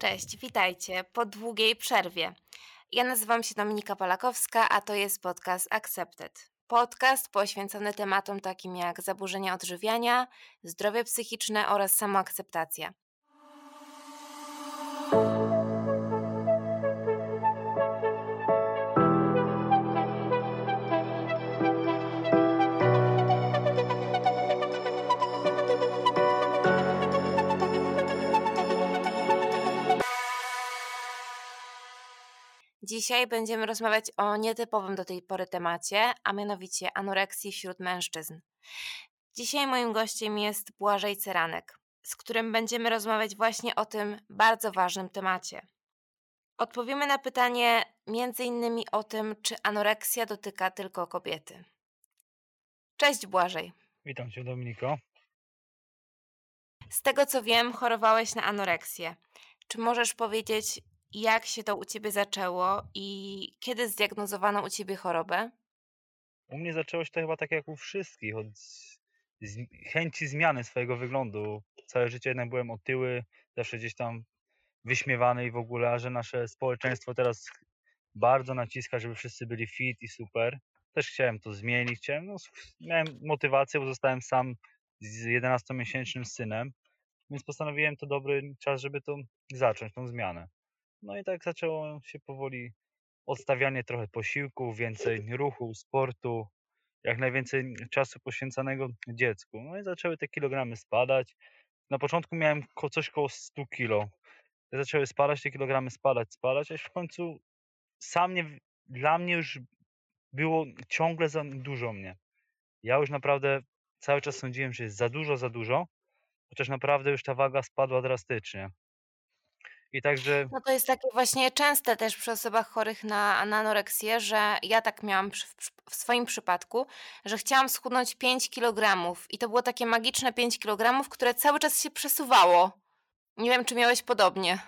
Cześć, witajcie po długiej przerwie. Ja nazywam się Dominika Polakowska, a to jest podcast Accepted. Podcast poświęcony tematom takim jak zaburzenia odżywiania, zdrowie psychiczne oraz samoakceptacja. Dzisiaj będziemy rozmawiać o nietypowym do tej pory temacie, a mianowicie anoreksji wśród mężczyzn. Dzisiaj moim gościem jest Błażej Ceranek, z którym będziemy rozmawiać właśnie o tym bardzo ważnym temacie. Odpowiemy na pytanie innymi o tym, czy anoreksja dotyka tylko kobiety. Cześć Błażej. Witam Cię Dominiko. Z tego co wiem, chorowałeś na anoreksję. Czy możesz powiedzieć, jak się to u ciebie zaczęło i kiedy zdiagnozowano u ciebie chorobę? U mnie zaczęło się to chyba tak jak u wszystkich, od chęci zmiany swojego wyglądu. Całe życie jednak byłem otyły, zawsze gdzieś tam wyśmiewany i w ogóle, a że nasze społeczeństwo teraz bardzo naciska, żeby wszyscy byli fit i super. Też chciałem to zmienić, chciałem, no, miałem motywację, bo zostałem sam z 11-miesięcznym synem, więc postanowiłem to dobry czas, żeby to zacząć, tą zmianę. No i tak zaczęło się powoli odstawianie trochę posiłków, więcej ruchu, sportu, jak najwięcej czasu poświęcanego dziecku. No i zaczęły te kilogramy spadać. Na początku miałem coś koło 100 kilo. Zaczęły spadać, te kilogramy spadać, spadać, aż w końcu sam nie, dla mnie już było ciągle za dużo mnie. Ja już naprawdę cały czas sądziłem, że jest za dużo, za dużo, chociaż naprawdę już ta waga spadła drastycznie. I także... No to jest takie właśnie częste też przy osobach chorych na, anoreksję, że ja tak miałam przy, w swoim przypadku, że chciałam schudnąć 5 kg i to było takie magiczne 5 kg, które cały czas się przesuwało. Nie wiem, czy miałeś podobnie.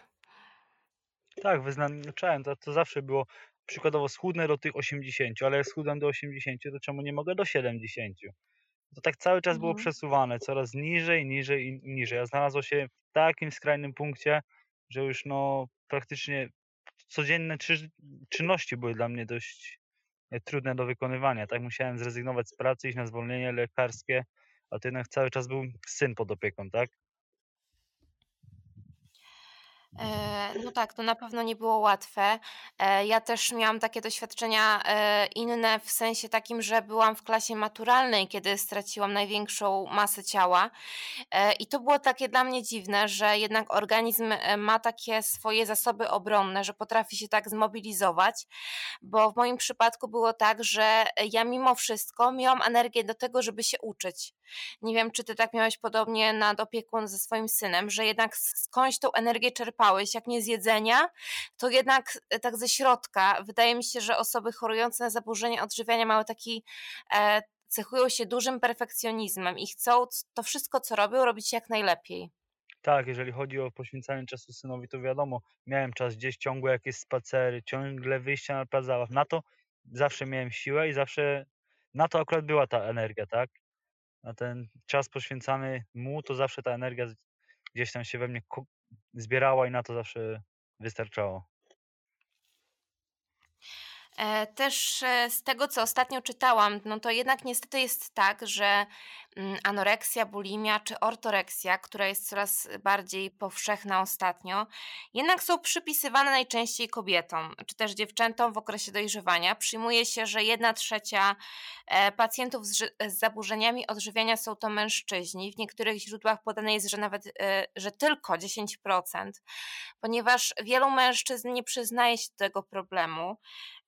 Tak, wyznaczałem, to, to zawsze było przykładowo schudnę do tych 80, ale jak schudam do 80, to czemu nie mogę do 70? To tak cały czas było mhm. przesuwane, coraz niżej, niżej i niżej. A znalazło się w takim skrajnym punkcie, że już no praktycznie codzienne czy, czynności były dla mnie dość e, trudne do wykonywania. Tak musiałem zrezygnować z pracy, iść na zwolnienie lekarskie, a to jednak cały czas był syn pod opieką, tak? E, no tak, to na pewno nie było łatwe. E, ja też miałam takie doświadczenia e, inne w sensie takim, że byłam w klasie maturalnej, kiedy straciłam największą masę ciała. I to było takie dla mnie dziwne, że jednak organizm ma takie swoje zasoby obronne, że potrafi się tak zmobilizować, bo w moim przypadku było tak, że ja mimo wszystko miałam energię do tego, żeby się uczyć. Nie wiem, czy ty tak miałeś podobnie nad opieką ze swoim synem, że jednak skądś tą energię czerpałeś, jak nie z jedzenia, to jednak e, tak ze środka. Wydaje mi się, że osoby chorujące na zaburzenia odżywiania mają taki e, cechują się dużym perfekcjonizmem i chcą to wszystko, co robią, robić jak najlepiej. Tak, jeżeli chodzi o poświęcanie czasu synowi, to wiadomo, miałem czas gdzieś ciągłe jakieś spacery, ciągle wyjścia na plac zabaw. Na to zawsze miałem siłę i zawsze na to akurat była ta energia, tak? na ten czas poświęcany mu, to zawsze ta energia gdzieś tam się we mnie zbierała i na to zawsze wystarczało. E, też e, z tego, co ostatnio czytałam, no to jednak niestety jest tak, że mm, anoreksja, bulimia czy ortoreksja, która jest coraz bardziej powszechna ostatnio, jednak są przypisywane najczęściej kobietom, czy też dziewczętom w okresie dojrzewania. Przyjmuje się, że jedna trzecia e, pacjentów z, zaburzeniami odżywiania są to mężczyźni. W niektórych źródłach podane jest, że nawet, że tylko 10%, ponieważ wielu mężczyzn nie przyznaje się do tego problemu.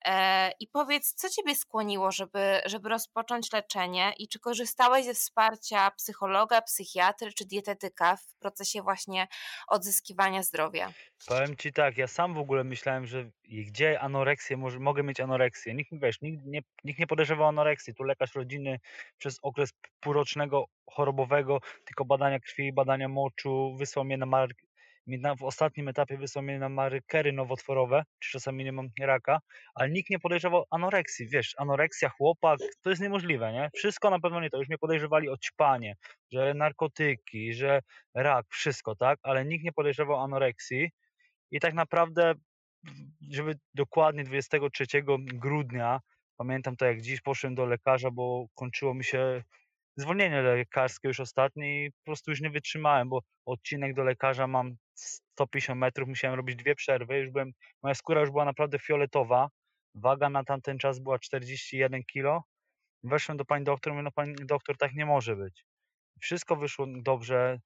E, I powiedz, co Ciebie skłoniło, żeby, żeby rozpocząć leczenie i czy korzystałeś ze wsparcia psychologa, psychiatry czy dietetyka w procesie właśnie odzyskiwania zdrowia? Powiem Ci tak, ja sam w ogóle myślałem, że gdzie anoreksję, może, mogę mieć anoreksję. Nikt, wiesz, nikt, nie, nikt nie podejrzewał anoreksji. Tu lekarz rodzinny przez okres półrocznego chorobowego, tylko badania krwi, badania moczu, wysłał mnie na mark w ostatnim etapie wysłał mnie na marykery nowotworowe, czy czasami nie mam raka, ale nikt nie podejrzewał anoreksji. Wiesz, anoreksja, chłopak, to jest niemożliwe, nie? Wszystko na pewno nie to. Już mnie podejrzewali o ćpanie, że narkotyki, że rak, wszystko, tak? Ale nikt nie podejrzewał anoreksji I tak naprawdę, żeby dokładnie 23 grudnia, pamiętam to jak dziś, poszedłem do lekarza, bo kończyło mi się zwolnienie lekarskie już ostatnie i po prostu już nie wytrzymałem, bo odcinek do lekarza mam 150 metrów, musiałem robić dwie przerwy, już byłem, moja skóra już była naprawdę fioletowa, waga na tamten czas była 41 kg. Weszłem do pani doktor, mówię, no pani doktor, tak nie może być. Wszystko wyszło dobrze,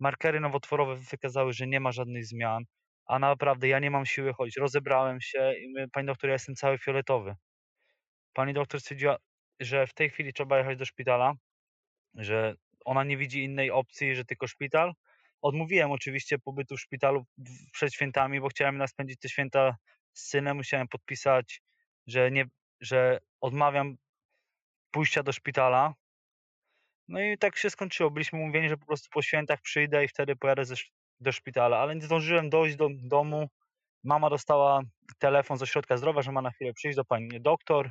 markery nowotworowe wykazały, że nie ma żadnych zmian, a naprawdę ja nie mam siły chodzić. Rozebrałem się i mówię, pani doktor, ja jestem cały fioletowy. Pani doktor stwierdziła, że w tej chwili trzeba jechać do szpitala, że ona nie widzi innej opcji, że tylko szpital. Odmówiłem oczywiście pobytu w szpitalu przed świętami, bo chciałem nas spędzić te święta z synem. Musiałem podpisać, że, nie, że odmawiam pójścia do szpitala. No i tak się skończyło. Byliśmy umówieni, że po prostu po świętach przyjdę i wtedy pojadę ze, do szpitala, ale nie zdążyłem dojść do domu. Mama dostała telefon z ośrodka zdrowia, że ma na chwilę przyjść do pani doktor.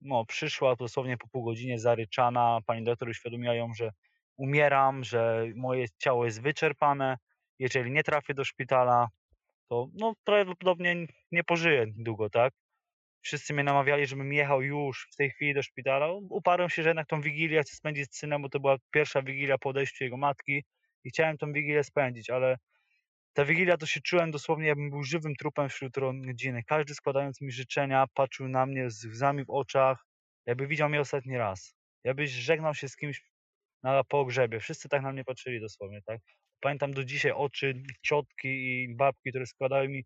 No, przyszła dosłownie po pół godzinie zaryczana. Pani doktor uświadomiła ją, że umieram, że moje ciało jest wyczerpane. Jeżeli nie trafię do szpitala, to no, prawdopodobnie nie pożyję długo, tak? Wszyscy mnie namawiali, żebym jechał już w tej chwili do szpitala. Uparłem się, że jednak tą wigilię chcę spędzić z synem, bo to była pierwsza wigilia po odejściu jego matki i chciałem tą wigilię spędzić, ale ta wigilia to się czułem dosłownie, jakbym był żywym trupem wśród rodziny. Każdy składając mi życzenia patrzył na mnie z łzami w oczach, jakby widział mnie ostatni raz. Jakbyś żegnał się z kimś na pogrzebie. Wszyscy tak na mnie patrzyli dosłownie, tak? Pamiętam do dzisiaj oczy ciotki i babki, które składały mi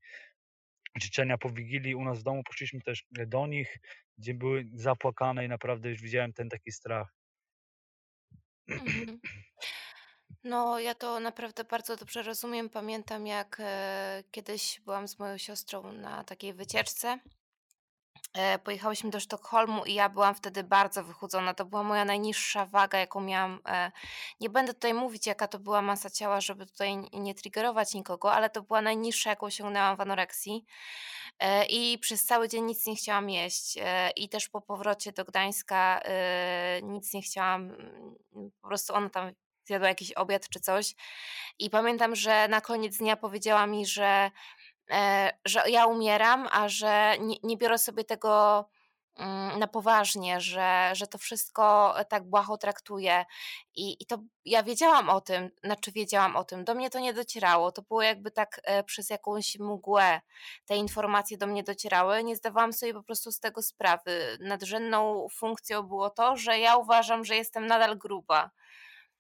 życzenia po Wigilii u nas w domu. Poszliśmy też do nich, gdzie były zapłakane i naprawdę już widziałem ten taki strach. Mhm. No, ja to naprawdę bardzo dobrze rozumiem. Pamiętam, jak e, kiedyś byłam z moją siostrą na takiej wycieczce. E, pojechałyśmy do Sztokholmu i ja byłam wtedy bardzo wychudzona. To była moja najniższa waga, jaką miałam. E, nie będę tutaj mówić, jaka to była masa ciała, żeby tutaj nie triggerować nikogo, ale to była najniższa, jaką osiągnęłam w anoreksji. E, I przez cały dzień nic nie chciałam jeść. I też po powrocie do Gdańska nic nie chciałam. mm, Po prostu ona tam zjadła jakiś obiad czy coś. I pamiętam, że na koniec dnia powiedziała mi, że że ja umieram, a że nie, nie biorę sobie tego mm, na poważnie, że, że to wszystko tak błaho traktuję. I, I to ja wiedziałam o tym, znaczy wiedziałam o tym, do mnie to nie docierało. To było jakby tak e, przez jakąś mgłę te informacje do mnie docierały. Nie zdawałam sobie po prostu z tego sprawy. Nadrzędną funkcją było to, że ja uważam, że jestem nadal gruba.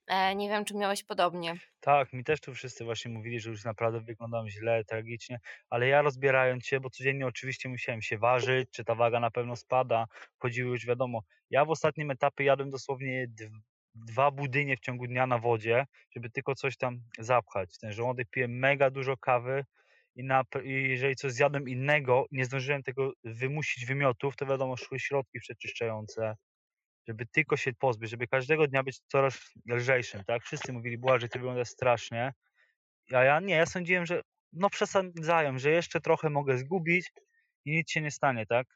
E, nie wiem, czy miałeś podobnie. Tak, mi też tu wszyscy właśnie mówili, że już naprawdę wyglądam źle, tragicznie, ale ja rozbierając się, bo codziennie oczywiście musiałem się ważyć, czy ta waga na pewno spada, chodziły już wiadomo. Ja w ostatnim etapie jadłem dosłownie dw- dwa budynie w ciągu dnia na wodzie, żeby tylko coś tam zapchać. Ten żołądek pije mega dużo kawy i, na, i jeżeli coś zjadłem innego, nie zdążyłem tego wymusić wymiotów, to wiadomo, szły środki przeczyszczające, żeby tylko się pozbyć, żeby każdego dnia być coraz lżejszym, tak? Wszyscy mówili, Błażej, ty wyglądasz strasznie, a ja nie, ja sądziłem, że no przesadzają, że jeszcze trochę mogę zgubić i nic się nie stanie, tak?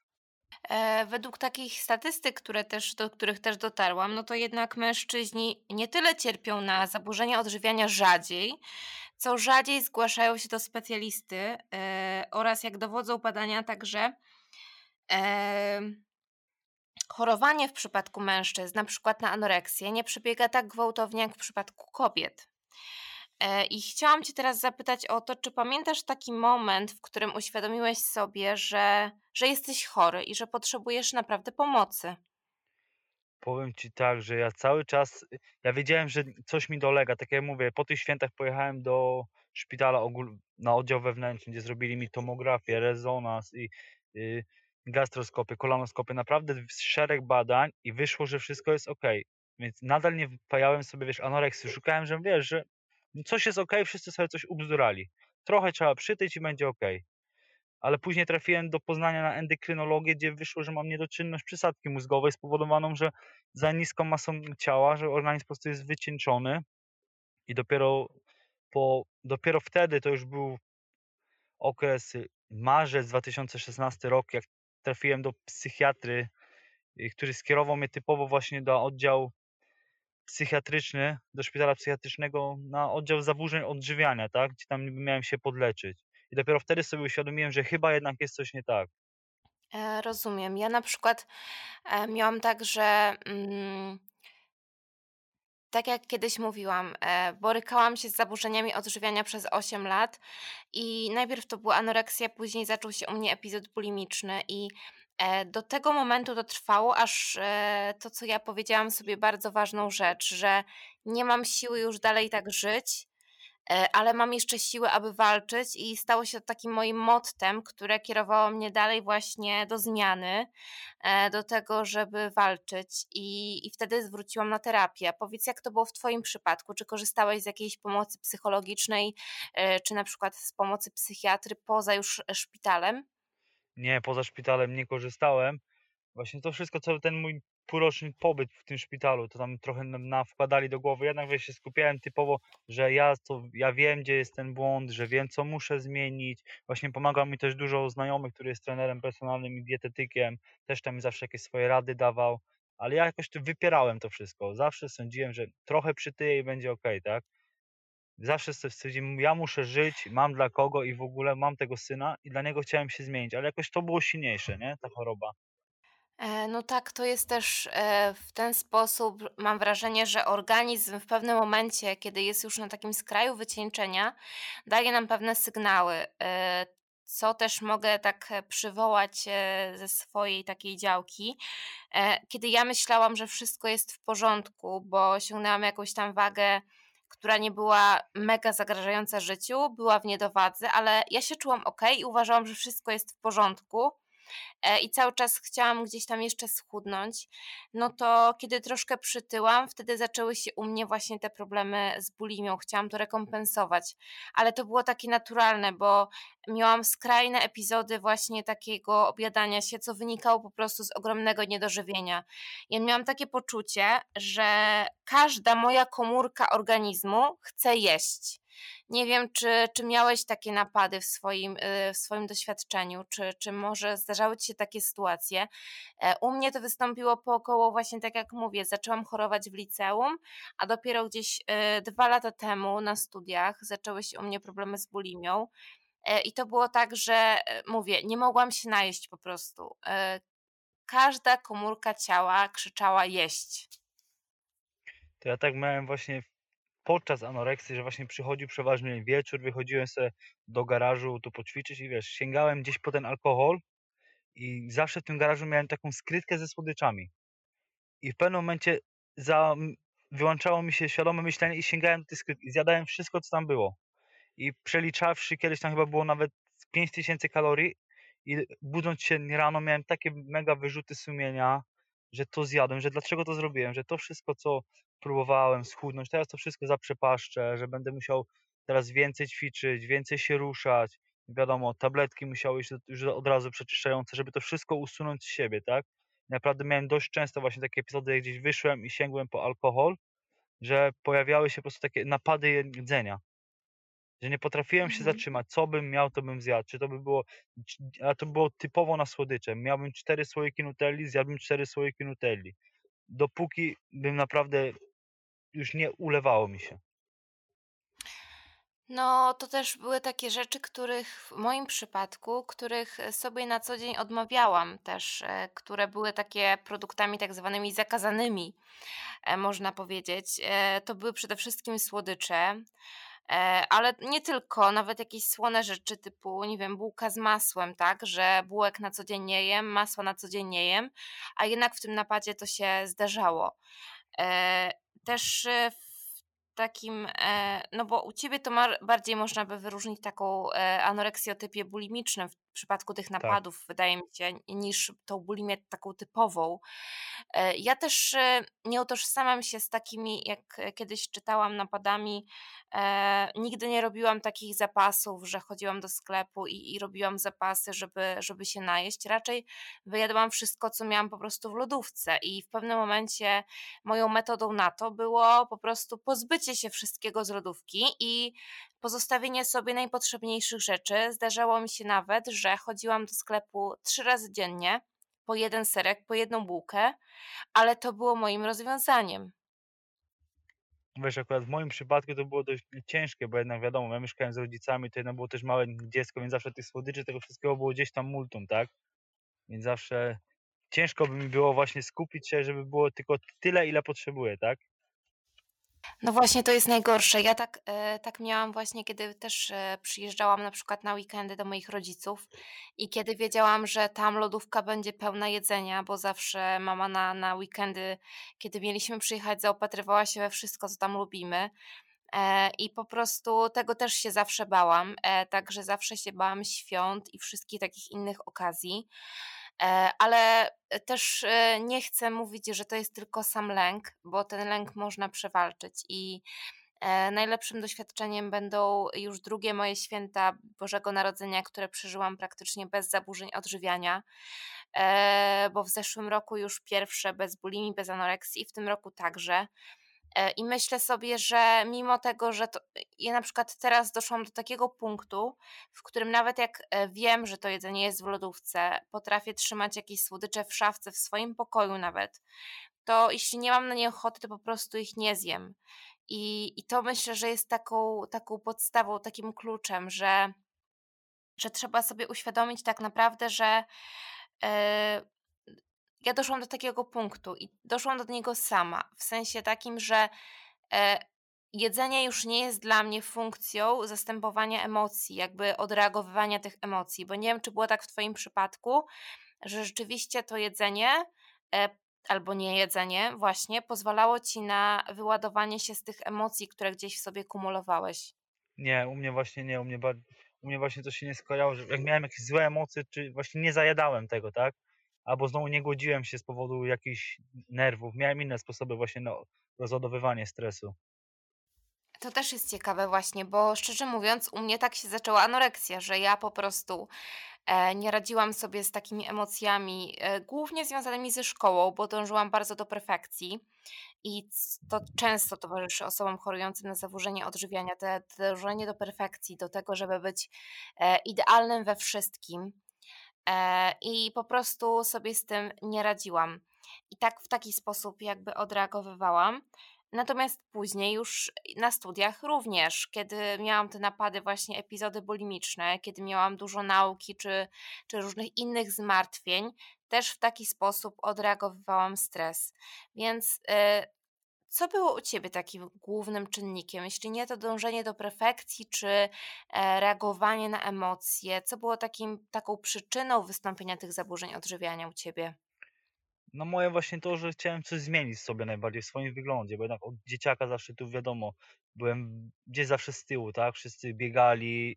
E, według takich statystyk, które też, do których też dotarłam, no to jednak mężczyźni nie tyle cierpią na zaburzenia odżywiania rzadziej, co rzadziej zgłaszają się do specjalisty e, oraz jak dowodzą badania także e, chorowanie w przypadku mężczyzn, na przykład na anoreksję, nie przebiega tak gwałtownie jak w przypadku kobiet. E, I chciałam Cię teraz zapytać o to, czy pamiętasz taki moment, w którym uświadomiłeś sobie, że, że jesteś chory i że potrzebujesz naprawdę pomocy? Powiem ci tak, że ja cały czas, ja wiedziałem, że coś mi dolega, tak jak mówię, po tych świętach pojechałem do szpitala ogól, na oddział wewnętrzny, gdzie zrobili mi tomografię, rezonans i y, gastroskopię, kolonoskopię, naprawdę szereg badań i wyszło, że wszystko jest ok. Więc nadal nie wpajałem sobie, wiesz, anoreksji. Szukałem, że wiesz, że coś jest ok, wszyscy sobie coś ubzdurali. Trochę trzeba przytyć i będzie ok. Ale później trafiłem do Poznania na endokrynologię, gdzie wyszło, że mam niedoczynność przysadki mózgowej spowodowaną, że za niską masą ciała, że organizm po prostu jest wycieńczony i dopiero po, dopiero wtedy, to już był okres marzec 2016 rok, jak trafiłem do psychiatry, y, który skierował mnie typowo właśnie do oddziału psychiatryczny, do szpitala psychiatrycznego na oddział zaburzeń odżywiania, tak, gdzie tam miałem się podleczyć. i dopiero wtedy sobie uświadomiłem, że chyba jednak jest coś nie tak. E, rozumiem. Ja na przykład, e, miałam tak, że, mm tak jak kiedyś mówiłam, e, borykałam się z zaburzeniami odżywiania przez 8 lat i najpierw to była anoreksja, później zaczął się u mnie epizod bulimiczny i, e, do tego momentu to trwało, aż, e, to, co ja powiedziałam sobie bardzo ważną rzecz, że nie mam siły już dalej tak żyć, ale mam jeszcze siłę, aby walczyć i stało się to takim moim mottem, które kierowało mnie dalej właśnie do zmiany, e, do tego, żeby walczyć i i wtedy zwróciłam na terapię. Powiedz, jak to było w twoim przypadku? Czy korzystałeś z jakiejś pomocy psychologicznej, e, czy na przykład z pomocy psychiatry poza już e, szpitalem? Nie, poza szpitalem nie korzystałem. Właśnie to wszystko, co ten mój półroczny pobyt w tym szpitalu, to tam trochę nam nawkładali do głowy. Jednak wiesz, się skupiałem typowo, że ja to, ja wiem, gdzie jest ten błąd, że wiem, co muszę zmienić. Właśnie pomaga mi też dużo znajomych, który jest trenerem personalnym i dietetykiem. Też tam zawsze jakieś swoje rady dawał. Ale ja jakoś to wypierałem to wszystko. Zawsze sądziłem, że trochę przytyję i będzie okej, tak? Zawsze stwierdziłem, ja muszę żyć, mam dla kogo i w ogóle mam tego syna i dla niego chciałem się zmienić, ale jakoś to było silniejsze, nie? Ta choroba. E, no tak, to jest też, e, w ten sposób mam wrażenie, że organizm w pewnym momencie, kiedy jest już na takim skraju wycieńczenia, daje nam pewne sygnały, e, co też mogę tak, przywołać, ze swojej takiej działki. Kiedy ja myślałam, że wszystko jest w porządku, bo osiągnęłam jakąś tam wagę, która nie była mega zagrażająca życiu, była w niedowadze, ale ja się czułam okej i uważałam, że wszystko jest w porządku. E, i cały czas chciałam gdzieś tam jeszcze schudnąć, no to kiedy troszkę przytyłam, wtedy zaczęły się u mnie właśnie te problemy z bulimią. Chciałam to rekompensować, ale to było takie naturalne, bo miałam skrajne epizody właśnie takiego objadania się, co wynikało po prostu z ogromnego niedożywienia. Ja miałam takie poczucie, że każda moja komórka organizmu chce jeść. Nie wiem, czy czy miałeś takie napady w swoim, y, w swoim doświadczeniu, czy czy może zdarzały ci się takie sytuacje? E, u mnie to wystąpiło po około właśnie tak jak mówię, zaczęłam chorować w liceum, a dopiero gdzieś, y, 2 lata temu na studiach zaczęły się u mnie problemy z bulimią. E, I to było tak, że e, mówię, nie mogłam się najeść po prostu. Każda komórka ciała krzyczała jeść. To ja tak miałem właśnie podczas anoreksji, że właśnie przychodził przeważnie wieczór, wychodziłem sobie do garażu tu poćwiczyć i wiesz, sięgałem gdzieś po ten alkohol i zawsze w tym garażu miałem taką skrytkę ze słodyczami. I w pewnym momencie za, wyłączało mi się świadome myślenie i sięgałem do tej skrytki. Zjadałem wszystko, co tam było. I przeliczawszy, kiedyś tam chyba było nawet 5000 kalorii i budząc się rano miałem takie mega wyrzuty sumienia, że to zjadłem, że dlaczego to zrobiłem, że to wszystko, co próbowałem schudnąć, teraz to wszystko zaprzepaszczę, że będę musiał teraz więcej ćwiczyć, więcej się ruszać. Wiadomo, tabletki musiały iść już od razu przeczyszczające, żeby to wszystko usunąć z siebie, tak? Naprawdę miałem dość często właśnie takie epizody, jak gdzieś wyszłem i sięgłem po alkohol, że pojawiały się po prostu takie napady jedzenia. Że nie potrafiłem się Mhm. zatrzymać. Co bym miał, to bym zjadł. Czy to by było, a to było typowo na słodycze. Miałbym 4 słoiki nutelli, zjadłbym 4 słoiki nutelli. Dopóki bym naprawdę już nie ulewało mi się. No, to też były takie rzeczy, których w moim przypadku, których e, sobie na co dzień odmawiałam też, e, które były takie produktami tak zwanymi zakazanymi, e, można powiedzieć. To były przede wszystkim słodycze, ale nie tylko, nawet jakieś słone rzeczy typu, nie wiem, bułka z masłem, tak, że bułek na co dzień nie jem, masła na co dzień nie jem, a jednak w tym napadzie to się zdarzało. Też, e, w takim, e, no bo u ciebie to bardziej można by wyróżnić taką, e, anoreksję o typie bulimicznym w przypadku tych Tak. napadów, wydaje mi się, niż tą bulimię taką typową. E, ja też, e, nie utożsamiam się z takimi, jak e, kiedyś czytałam, napadami. Nigdy nie robiłam takich zapasów, że chodziłam do sklepu i i robiłam zapasy, żeby żeby się najeść. Raczej wyjadałam wszystko, co miałam po prostu w lodówce i w pewnym momencie moją metodą na to było po prostu pozbycie się wszystkiego z lodówki i pozostawienie sobie najpotrzebniejszych rzeczy. Zdarzało mi się nawet, że chodziłam do sklepu 3 razy dziennie po jeden serek, po jedną bułkę, ale to było moim rozwiązaniem. Wiesz, akurat w moim przypadku to było dość ciężkie, bo jednak wiadomo, ja mieszkałem z rodzicami, to jednak było też małe dziecko, więc zawsze tych słodyczy, tego wszystkiego było gdzieś tam multum, tak? Więc zawsze ciężko by mi było właśnie skupić się, żeby było tylko tyle, ile potrzebuję, tak? No właśnie to jest najgorsze. Ja tak, e, tak miałam właśnie, kiedy też e, przyjeżdżałam na przykład na weekendy do moich rodziców i kiedy wiedziałam, że tam lodówka będzie pełna jedzenia, bo zawsze mama na, na weekendy, kiedy mieliśmy przyjechać, zaopatrywała się we wszystko, co tam lubimy. E, I po prostu tego też się zawsze bałam. Także zawsze się bałam świąt i wszystkich takich innych okazji. E, ale też e, nie chcę mówić, że to jest tylko sam lęk, bo ten lęk można przewalczyć i e, najlepszym doświadczeniem będą już drugie moje święta Bożego Narodzenia, które przeżyłam praktycznie bez zaburzeń odżywiania, bo w zeszłym roku już pierwsze bez bulimi, bez anoreksji i w tym roku także. E, I myślę sobie, że mimo tego, że to, ja na przykład teraz doszłam do takiego punktu, w którym nawet jak e, wiem, że to jedzenie jest w lodówce, potrafię trzymać jakieś słodycze w szafce, w swoim pokoju nawet, to jeśli nie mam na nie ochoty, to po prostu ich nie zjem. I, i to myślę, że jest taką, taką podstawą, takim kluczem, że, że trzeba sobie uświadomić tak naprawdę, że e, ja doszłam do takiego punktu i doszłam do niego sama. W sensie takim, że e, jedzenie już nie jest dla mnie funkcją zastępowania emocji, jakby odreagowywania tych emocji. Bo nie wiem, czy było tak w Twoim przypadku, że rzeczywiście to jedzenie e, albo nie jedzenie, właśnie pozwalało ci na wyładowanie się z tych emocji, które gdzieś w sobie kumulowałeś. Nie, u mnie właśnie nie, u mnie, u mnie właśnie to się nie że jak miałem jakieś złe emocje, czy właśnie nie zajadałem tego, tak? Albo znowu nie godziłem się z powodu jakichś nerwów. Miałem inne sposoby właśnie na rozładowywanie stresu. To też jest ciekawe właśnie, bo szczerze mówiąc, u mnie tak się zaczęła anoreksja, że ja po prostu e, nie radziłam sobie z takimi emocjami, e, głównie związanymi ze szkołą, bo dążyłam bardzo do perfekcji i to często towarzyszy osobom chorującym na zaburzenie odżywiania, te dążenie do perfekcji, do tego, żeby być e, idealnym we wszystkim. E, i po prostu sobie z tym nie radziłam. I tak w taki sposób jakby odreagowywałam. Natomiast później już na studiach również, kiedy miałam te napady, właśnie epizody bulimiczne, kiedy miałam dużo nauki czy, czy różnych innych zmartwień, też w taki sposób odreagowywałam stres. Więc y, co było u Ciebie takim głównym czynnikiem? Jeśli nie to dążenie do perfekcji, czy e, reagowanie na emocje, co było takim, taką przyczyną wystąpienia tych zaburzeń odżywiania u Ciebie? No moje właśnie to, że chciałem coś zmienić sobie najbardziej w swoim wyglądzie, bo jednak od dzieciaka zawsze tu wiadomo, byłem gdzieś zawsze z tyłu, tak? Wszyscy biegali,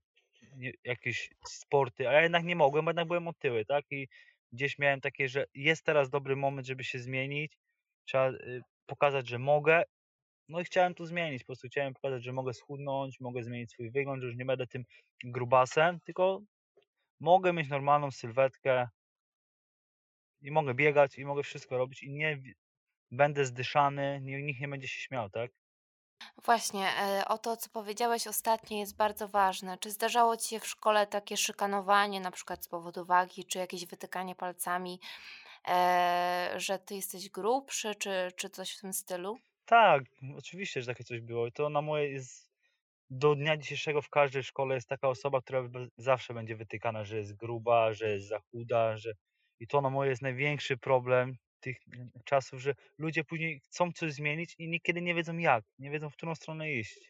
jakieś sporty, a ja jednak nie mogłem, bo jednak byłem otyły, tak? I gdzieś miałem takie, że jest teraz dobry moment, żeby się zmienić, trzeba y, pokazać, że mogę. No i chciałem to zmienić. Po prostu chciałem pokazać, że mogę schudnąć, mogę zmienić swój wygląd, że już nie będę tym grubasem, tylko mogę mieć normalną sylwetkę i mogę biegać i mogę wszystko robić i nie będę zdyszany, nikt nie będzie się śmiał, tak? Właśnie, e, o to, co powiedziałeś ostatnio, jest bardzo ważne. Czy zdarzało ci się w szkole takie szykanowanie, na przykład z powodu wagi, czy jakieś wytykanie palcami, e, że ty jesteś grubszy, czy, czy coś w tym stylu? Tak, oczywiście, że takie coś było. I to na moje jest do dnia dzisiejszego w każdej szkole jest taka osoba, która zawsze będzie wytykana, że jest gruba, że jest za chuda, że i to na moje jest największy problem tych czasów, że ludzie później chcą coś zmienić i niekiedy nie wiedzą jak, nie wiedzą w którą stronę iść.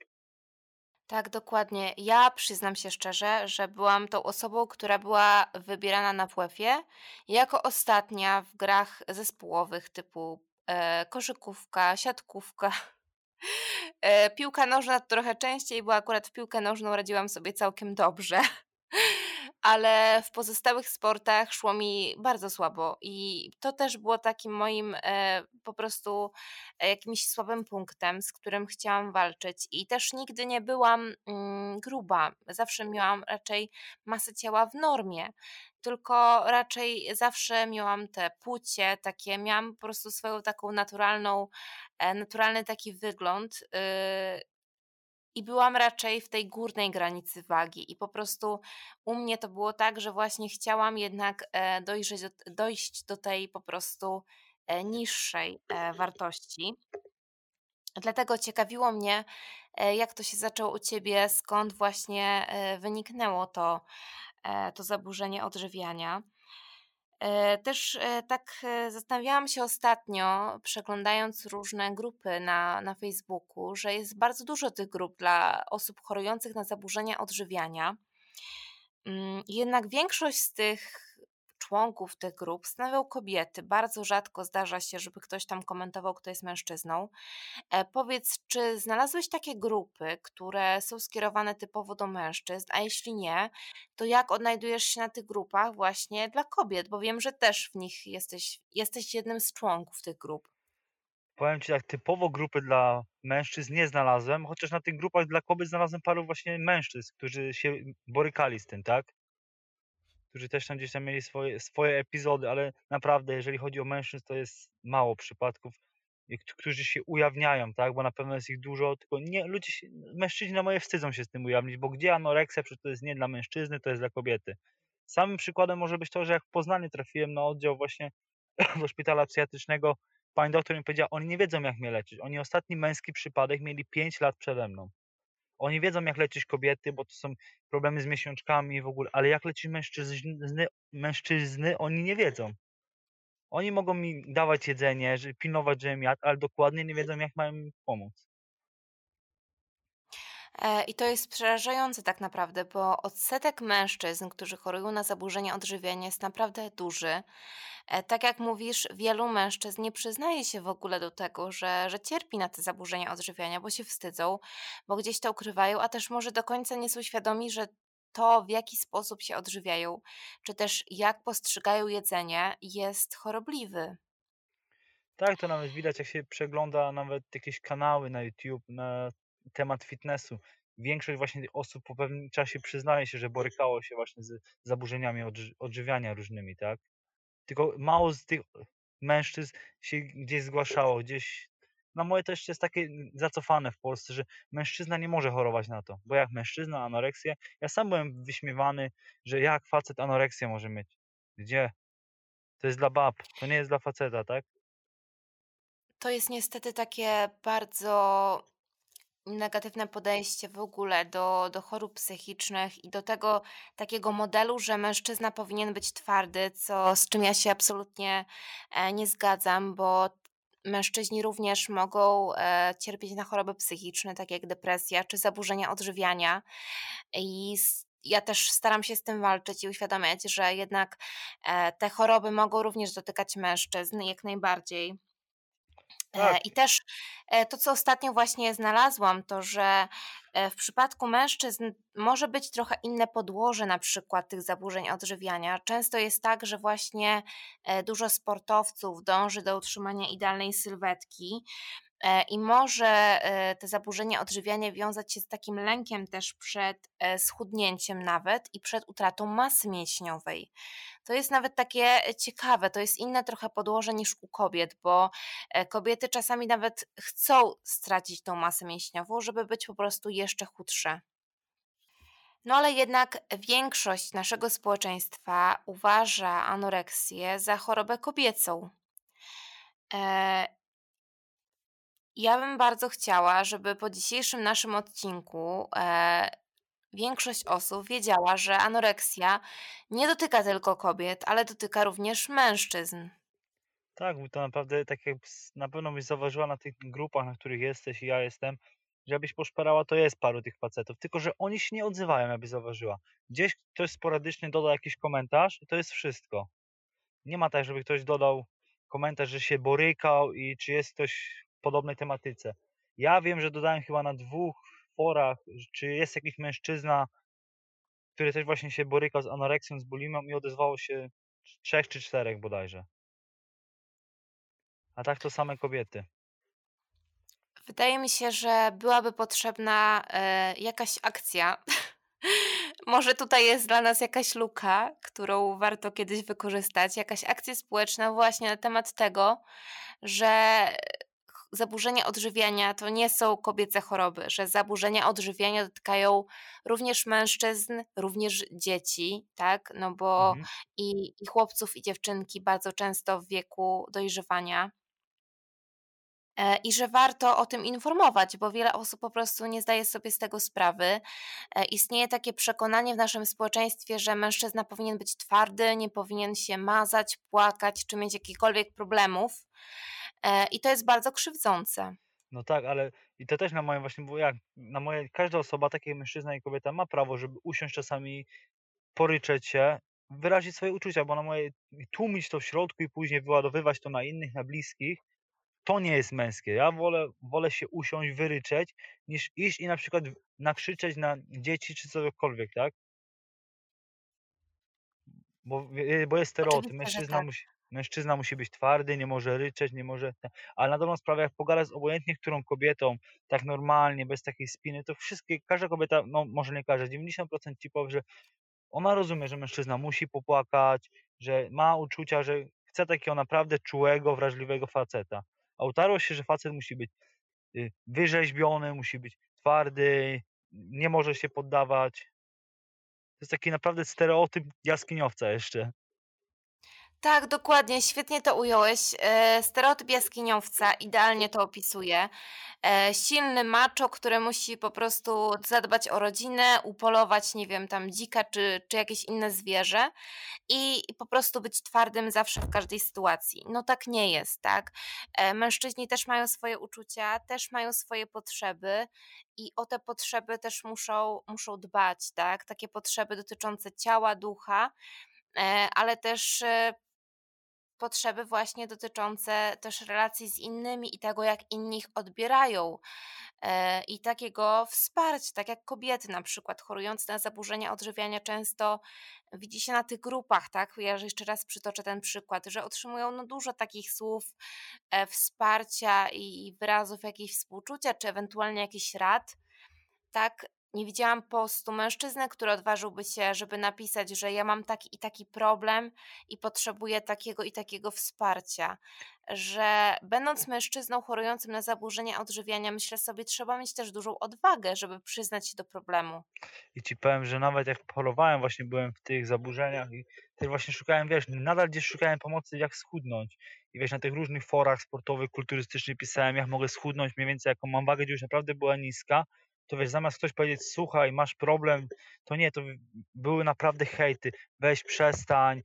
Tak, dokładnie. Ja przyznam się szczerze, że byłam tą osobą, która była wybierana na WF-ie jako ostatnia w grach zespołowych typu e, koszykówka, siatkówka, e, piłka nożna trochę częściej, bo akurat w piłkę nożną radziłam sobie całkiem dobrze ale w pozostałych sportach szło mi bardzo słabo i to też było takim moim e, po prostu e, jakimś słabym punktem, z którym chciałam walczyć. I też nigdy nie byłam mm, gruba, zawsze miałam raczej masę ciała w normie. Tylko raczej zawsze miałam te płucie, takie, miałam po prostu swoją taką naturalną, e, naturalny taki wygląd. I byłam raczej w tej górnej granicy wagi i po prostu u mnie to było tak, że właśnie chciałam jednak e, dojrzeć do, dojść do tej po prostu e, niższej e, wartości. Dlatego ciekawiło mnie, jak to się zaczęło u ciebie, skąd właśnie, wyniknęło to, to zaburzenie odżywiania. E, też, e, tak, e, zastanawiałam się ostatnio, przeglądając różne grupy na na Facebooku, że jest bardzo dużo tych grup dla osób chorujących na zaburzenia odżywiania. Mm, jednak większość z tych członków tych grup stanowią kobiety. Bardzo rzadko zdarza się, żeby ktoś tam komentował, kto jest mężczyzną. E, powiedz, czy znalazłeś takie grupy, które są skierowane typowo do mężczyzn, a jeśli nie, to jak odnajdujesz się na tych grupach właśnie dla kobiet? Bo wiem, że też w nich jesteś, jesteś jednym z członków tych grup. Powiem ci tak, typowo grupy dla mężczyzn nie znalazłem, chociaż na tych grupach dla kobiet znalazłem paru właśnie mężczyzn, którzy się borykali z tym, tak? Którzy też tam gdzieś tam mieli swoje, swoje epizody, ale naprawdę, jeżeli chodzi o mężczyzn, to jest mało przypadków, którzy się ujawniają, tak? Bo na pewno jest ich dużo, tylko nie, ludzie, się, mężczyźni na moje wstydzą się z tym ujawnić, bo gdzie anoreksja, przecież to jest nie dla mężczyzny, to jest dla kobiety. Samym przykładem może być to, że jak w Poznaniu trafiłem na oddział właśnie do szpitala psychiatrycznego, pani doktor mi powiedziała, oni nie wiedzą jak mnie leczyć. Oni ostatni męski przypadek mieli 5 lat przede mną. Oni wiedzą jak leczyć kobiety, bo to są problemy z miesiączkami w ogóle, ale jak leczyć mężczyzny, mężczyzny oni nie wiedzą. Oni mogą mi dawać jedzenie, pilnować, żebym jadł, ale dokładnie nie wiedzą jak mają mi pomóc. E, I to jest przerażające tak naprawdę, bo odsetek mężczyzn, którzy chorują na zaburzenia odżywiania jest naprawdę duży. E, tak jak mówisz, wielu mężczyzn nie przyznaje się w ogóle do tego, że, że cierpi na te zaburzenia odżywiania, bo się wstydzą, bo gdzieś to ukrywają, a też może do końca nie są świadomi, że to, w jaki sposób się odżywiają, czy też jak postrzegają jedzenie, jest chorobliwy. Tak, to nawet widać, jak się przegląda nawet jakieś kanały na YouTube na temat fitnessu. Większość właśnie osób po pewnym czasie przyznaje się, że borykało się właśnie z zaburzeniami odży odżywiania różnymi, tak? Tylko mało z tych mężczyzn się gdzieś zgłaszało, gdzieś na moje jeszcze jest takie zacofane w Polsce, że mężczyzna nie może chorować na to, bo jak mężczyzna anoreksję, ja sam byłem wyśmiewany, że jak facet anoreksję może mieć. Gdzie? To jest dla bab, to nie jest dla faceta, tak? To jest niestety takie bardzo negatywne podejście w ogóle do, do chorób psychicznych i do tego takiego modelu, że mężczyzna powinien być twardy, co, z czym ja się absolutnie e, nie zgadzam, bo mężczyźni również mogą e, cierpieć na choroby psychiczne, takie jak depresja czy zaburzenia odżywiania. I s- ja też staram się z tym walczyć i uświadamiać, że jednak e, te choroby mogą również dotykać mężczyzn jak najbardziej. E, Tak, I też e, to, co ostatnio właśnie znalazłam, to że e, w przypadku mężczyzn może być trochę inne podłoże na przykład tych zaburzeń odżywiania. Często jest tak, że właśnie e, dużo sportowców dąży do utrzymania idealnej sylwetki e, i może e, te zaburzenia odżywiania wiązać się z takim lękiem też przed e, schudnięciem nawet i przed utratą masy mięśniowej. To jest nawet takie e, ciekawe, to jest inne trochę podłoże niż u kobiet, bo e, kobiety czasami nawet chcą stracić tą masę mięśniową, żeby być po prostu jeszcze chudsze. No ale jednak większość naszego społeczeństwa uważa anoreksję za chorobę kobiecą. Ja bym bardzo chciała, żeby po dzisiejszym naszym odcinku e, większość osób wiedziała, że anoreksja nie dotyka tylko kobiet, ale dotyka również mężczyzn. tak, bo to naprawdę tak jak na pewno byś zauważyła na tych grupach, na których jesteś i ja jestem, że jakbyś poszperała, to jest paru tych facetów, tylko że oni się nie odzywają, jakbyś zauważyła. Gdzieś ktoś sporadycznie doda jakiś komentarz i to jest wszystko. Nie ma tak, żeby ktoś dodał komentarz, że się borykał i czy jest ktoś podobnej tematyce. Ja wiem, że dodałem chyba na dwóch forach, czy jest jakiś mężczyzna, który też właśnie się borykał z anoreksją, z bulimią i odezwało się trzech czy czterech bodajże. A tak to same kobiety. Wydaje mi się, że byłaby potrzebna e, jakaś akcja. Może tutaj jest dla nas jakaś luka, którą warto kiedyś wykorzystać, jakaś akcja społeczna właśnie na temat tego, że zaburzenia odżywiania to nie są kobiece choroby, że zaburzenia odżywiania dotykają również mężczyzn, również dzieci, tak? No bo Mhm. i, i chłopców, i dziewczynki bardzo często w wieku dojrzewania. E, I że warto o tym informować, bo wiele osób po prostu nie zdaje sobie z tego sprawy. E, istnieje takie przekonanie w naszym społeczeństwie, że mężczyzna powinien być twardy, nie powinien się mazać, płakać czy mieć jakichkolwiek problemów. E, I to jest bardzo krzywdzące. No tak, ale i to też na moje właśnie, bo jak na moje, każda osoba, tak jak mężczyzna i kobieta, ma prawo, żeby usiąść czasami, poryczeć się, wyrazić swoje uczucia, bo na moje tłumić to w środku i później wyładowywać to na innych, na bliskich, to nie jest męskie. Ja wolę, wolę się usiąść, wyryczeć, niż iść i na przykład nakrzyczeć na dzieci czy cokolwiek, tak? Bo, bo jest stereotyp. Mężczyzna tak. musi, mężczyzna musi być twardy, nie może ryczeć, nie może. Ale na dobrą sprawę, jak pogada z obojętnie którą kobietą, tak normalnie, bez takiej spiny, to wszystkie, każda kobieta, no może nie każda, 90% ci powie, że ona rozumie, że mężczyzna musi popłakać, że ma uczucia, że chce takiego naprawdę czułego, wrażliwego faceta. A utarło się, że facet musi być y, wyrzeźbiony, musi być twardy, nie może się poddawać. To jest taki naprawdę stereotyp jaskiniowca jeszcze. Tak, dokładnie, świetnie to ująłeś. E, stereotyp jaskiniowca idealnie to opisuje. E, silny macho, który musi po prostu zadbać o rodzinę, upolować, nie wiem, tam dzika czy, czy jakieś inne zwierzę i, po prostu być twardym zawsze w każdej sytuacji. No tak nie jest, tak? E, mężczyźni też mają swoje uczucia, też mają swoje potrzeby i o te potrzeby też muszą, muszą dbać, tak? Takie potrzeby dotyczące ciała, ducha ale też potrzeby właśnie dotyczące też relacji z innymi i tego, jak inni ich odbierają, e, i takiego wsparcia, tak jak kobiety na przykład chorujące na zaburzenia odżywiania często widzi się na tych grupach, tak? Ja jeszcze raz przytoczę ten przykład, że otrzymują no dużo takich słów e, wsparcia i wyrazów jakiejś współczucia, czy ewentualnie jakichś rad, tak, nie widziałam postu mężczyzny, który odważyłby się, żeby napisać, że ja mam taki i taki problem i potrzebuję takiego i takiego wsparcia. Że będąc mężczyzną chorującym na zaburzenia odżywiania, myślę sobie, trzeba mieć też dużą odwagę, żeby przyznać się do problemu. I ci powiem, że nawet jak chorowałem, właśnie byłem w tych zaburzeniach i też właśnie szukałem, wiesz, nadal gdzieś szukałem pomocy, jak schudnąć. I wiesz, na tych różnych forach sportowych, kulturystycznych pisałem, jak mogę schudnąć, mniej więcej jaką mam wagę, gdzie już naprawdę była niska. To wiesz, zamiast ktoś powiedzieć, słuchaj, masz problem, to nie, to były naprawdę hejty. Weź, przestań,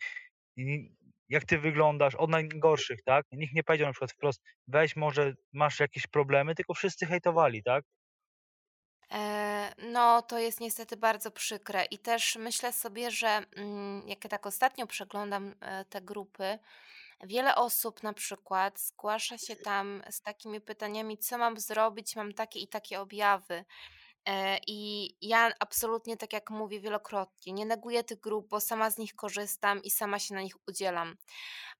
jak ty wyglądasz, od najgorszych, tak? Nikt nie powiedział na przykład wprost, weź, może masz jakieś problemy, tylko wszyscy hejtowali, tak? E, no, to jest niestety bardzo przykre i też myślę sobie, że mm, jak ja tak ostatnio przeglądam e, te grupy, wiele osób na przykład zgłasza się tam z takimi pytaniami, co mam zrobić, mam takie i takie objawy. E, I ja absolutnie, tak jak mówię wielokrotnie, nie neguję tych grup, bo sama z nich korzystam i sama się na nich udzielam.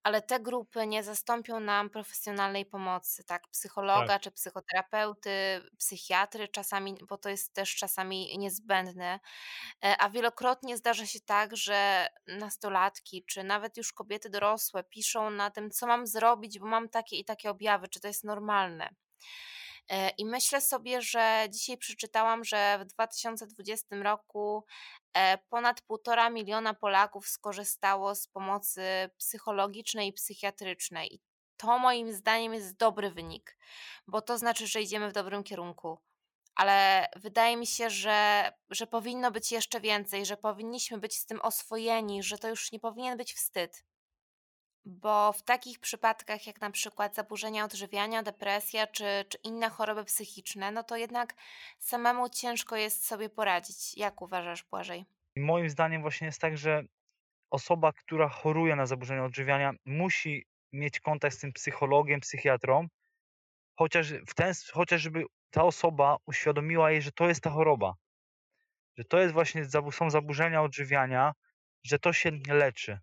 Ale te grupy nie zastąpią nam profesjonalnej pomocy, tak, Tak. psychologa czy psychoterapeuty, psychiatry czasami, bo to jest też czasami niezbędne. E, A wielokrotnie zdarza się tak, że nastolatki, czy nawet już kobiety dorosłe piszą na tym, co mam zrobić, bo mam takie i takie objawy, czy to jest normalne. E, I myślę sobie, że dzisiaj przeczytałam, że w 2020 roku e, ponad 1,5 miliona Polaków skorzystało z pomocy psychologicznej i psychiatrycznej. I to moim zdaniem jest dobry wynik, bo to znaczy, że idziemy w dobrym kierunku. Ale wydaje mi się, że, że powinno być jeszcze więcej, że powinniśmy być z tym oswojeni, że to już nie powinien być wstyd. Bo w takich przypadkach, jak na przykład zaburzenia odżywiania, depresja czy, czy inne choroby psychiczne, no to jednak samemu ciężko jest sobie poradzić. Jak uważasz, Błażej? Moim zdaniem właśnie jest tak, że osoba, która choruje na zaburzenia odżywiania, musi mieć kontakt z tym psychologiem, psychiatrą, chociaż, w ten, chociaż żeby ta osoba uświadomiła jej, że to jest ta choroba, że to jest właśnie, są zaburzenia odżywiania, że to się leczy.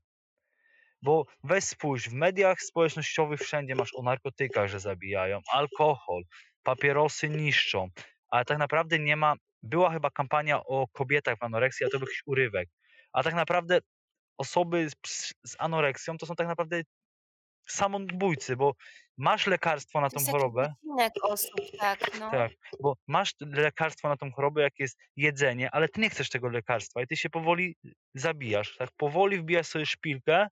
Bo weź spójrz, w mediach społecznościowych wszędzie masz o narkotykach, że zabijają, alkohol, papierosy niszczą, ale tak naprawdę nie ma, była chyba kampania o kobietach w anoreksji, a to był jakiś urywek, a tak naprawdę osoby z, z anoreksją to są tak naprawdę samobójcy, bo masz lekarstwo na tą jest chorobę, osób, tak, no. tak, bo masz lekarstwo na tą chorobę, jak jest jedzenie, ale ty nie chcesz tego lekarstwa i ty się powoli zabijasz, tak, powoli wbijasz sobie szpilkę,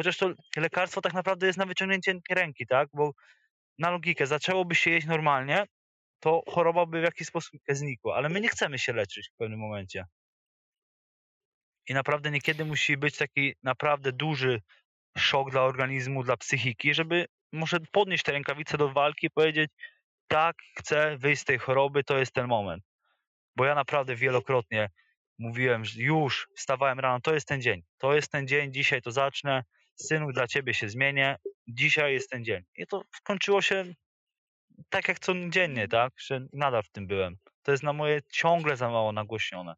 chociaż to lekarstwo tak naprawdę jest na wyciągnięcie ręki, tak, bo na logikę, zaczęłoby się jeść normalnie, to choroba by w jakiś sposób znikła, ale my nie chcemy się leczyć w pewnym momencie. I naprawdę niekiedy musi być taki naprawdę duży szok dla organizmu, dla psychiki, żeby może podnieść te rękawice do walki i powiedzieć tak, chcę wyjść z tej choroby, to jest ten moment. Bo ja naprawdę wielokrotnie mówiłem, że już wstawałem rano, to jest ten dzień, to jest ten dzień, dzisiaj to zacznę, synu, dla ciebie się zmienię, dzisiaj jest ten dzień. I to skończyło się tak jak codziennie, tak, że nadal w tym byłem. To jest na moje ciągle za mało nagłośnione.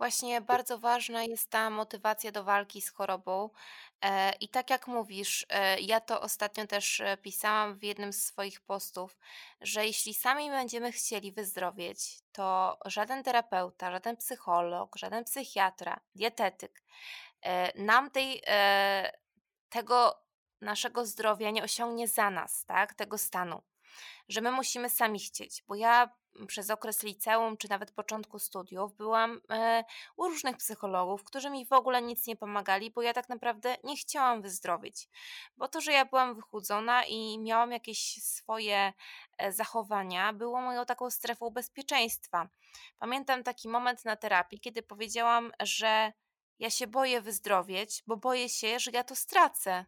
Właśnie bardzo ważna jest ta motywacja do walki z chorobą. E, I tak jak mówisz, e, ja to ostatnio też e, pisałam w jednym z swoich postów, że jeśli sami będziemy chcieli wyzdrowieć, to żaden terapeuta, żaden psycholog, żaden psychiatra, dietetyk nam tej, e, tego naszego zdrowia nie osiągnie za nas, tak? Tego stanu że my musimy sami chcieć, bo ja przez okres liceum czy nawet początku studiów byłam e, u różnych psychologów, którzy mi w ogóle nic nie pomagali, bo ja tak naprawdę nie chciałam wyzdrowieć. Bo to, że ja byłam wychudzona i miałam jakieś swoje e, zachowania, było moją taką strefą bezpieczeństwa. Pamiętam taki moment na terapii, kiedy powiedziałam, że ja się boję wyzdrowieć, bo boję się, że ja to stracę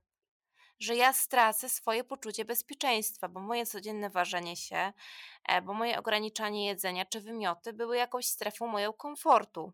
że ja stracę swoje poczucie bezpieczeństwa, bo moje codzienne ważenie się, e, bo moje ograniczanie jedzenia czy wymioty były jakąś strefą mojego komfortu.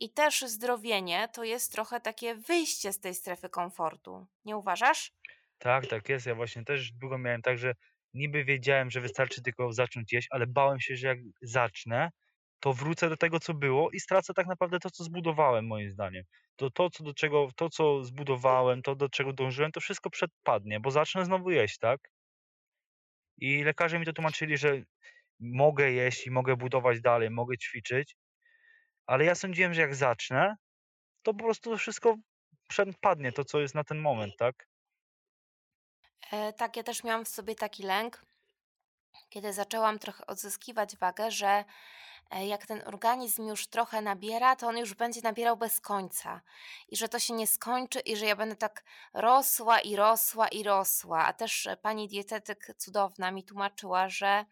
I też zdrowienie to jest trochę takie wyjście z tej strefy komfortu. Nie uważasz? Tak, tak jest. Ja właśnie też długo miałem tak, że niby wiedziałem, że wystarczy tylko zacząć jeść, ale bałem się, że jak zacznę, to wrócę do tego, co było i stracę tak naprawdę to, co zbudowałem, moim zdaniem. To, to, co do czego, to, co zbudowałem, to, do czego dążyłem, to wszystko przedpadnie, bo zacznę znowu jeść, tak? I lekarze mi to tłumaczyli, że mogę jeść i mogę budować dalej, mogę ćwiczyć, ale ja sądziłem, że jak zacznę, to po prostu wszystko przepadnie, to co jest na ten moment, tak? E, tak, ja też miałam w sobie taki lęk, kiedy zaczęłam trochę odzyskiwać wagę, że jak ten organizm już trochę nabiera, to on już będzie nabierał bez końca i że to się nie skończy i że ja będę tak rosła i rosła i rosła. A też e, pani dietetyk cudowna mi tłumaczyła, że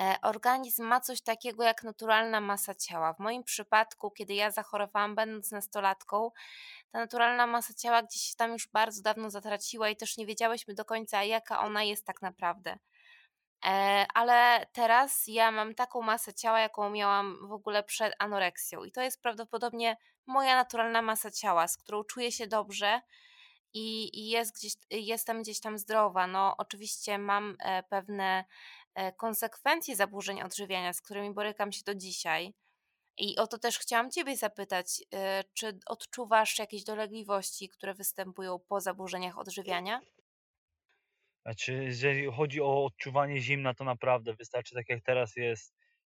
e, organizm ma coś takiego jak naturalna masa ciała. W moim przypadku, kiedy ja zachorowałam, będąc nastolatką, ta naturalna masa ciała gdzieś się tam już bardzo dawno zatraciła i też nie wiedziałyśmy do końca, jaka ona jest tak naprawdę. E, ale teraz ja mam taką masę ciała, jaką miałam w ogóle przed anoreksją. I to jest prawdopodobnie moja naturalna masa ciała, z którą czuję się dobrze i, i jest gdzieś, jestem gdzieś tam zdrowa. No, oczywiście mam e, pewne e, konsekwencje zaburzeń odżywiania, z którymi borykam się do dzisiaj. I o to też chciałam Ciebie zapytać, czy odczuwasz jakieś dolegliwości, które występują po zaburzeniach odżywiania? Znaczy, jeżeli chodzi o odczuwanie zimna, to naprawdę wystarczy, tak jak teraz jest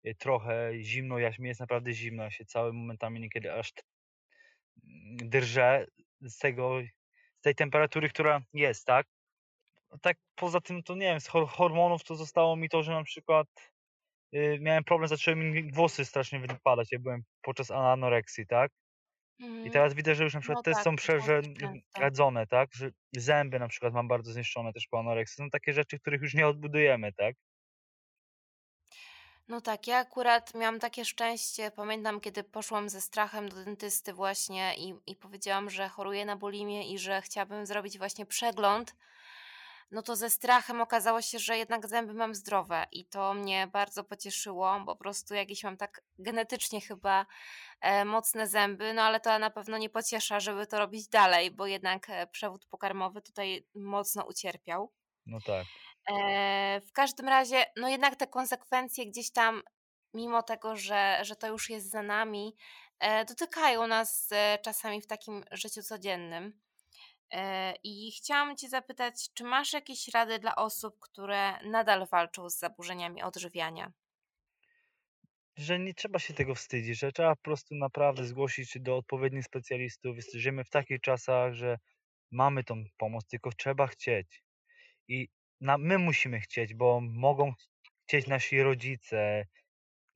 y, trochę zimno, ja, mi jest naprawdę zimno, ja się cały momentami niekiedy aż mm, drżę z tego, z tej temperatury, która jest, tak? No Tak poza tym, to nie wiem, z hor- hormonów to zostało mi to, że na przykład y, miałem problem, zaczęły mi włosy strasznie wypadać, jak byłem podczas anoreksji, tak? I Mhm. teraz widzę, że już na przykład No te tak, są to było też częste. przerzedzone, tak? Że zęby na przykład mam bardzo zniszczone też po anoreksji. Są takie rzeczy, których już nie odbudujemy, tak? No tak, ja akurat miałam takie szczęście. Pamiętam, kiedy poszłam ze strachem do dentysty właśnie i, i powiedziałam, że choruję na bulimię i że chciałabym zrobić właśnie przegląd. No to ze strachem okazało się, że jednak zęby mam zdrowe i to mnie bardzo pocieszyło, bo po prostu jakieś mam tak genetycznie chyba e, mocne zęby, no ale to na pewno nie pociesza, żeby to robić dalej, bo jednak e, przewód pokarmowy tutaj mocno ucierpiał. No tak. Eee, w każdym razie, no jednak te konsekwencje gdzieś tam, mimo tego, że, że to już jest za nami, e, dotykają nas e, czasami w takim życiu codziennym. E, I chciałam Cię zapytać, czy masz jakieś rady dla osób, które nadal walczą z zaburzeniami odżywiania? Że nie trzeba się tego wstydzić, że trzeba po prostu naprawdę zgłosić się do odpowiednich specjalistów. Żyjemy w takich czasach, że mamy tą pomoc, tylko trzeba chcieć. I na, my musimy chcieć, bo mogą chcieć nasi rodzice,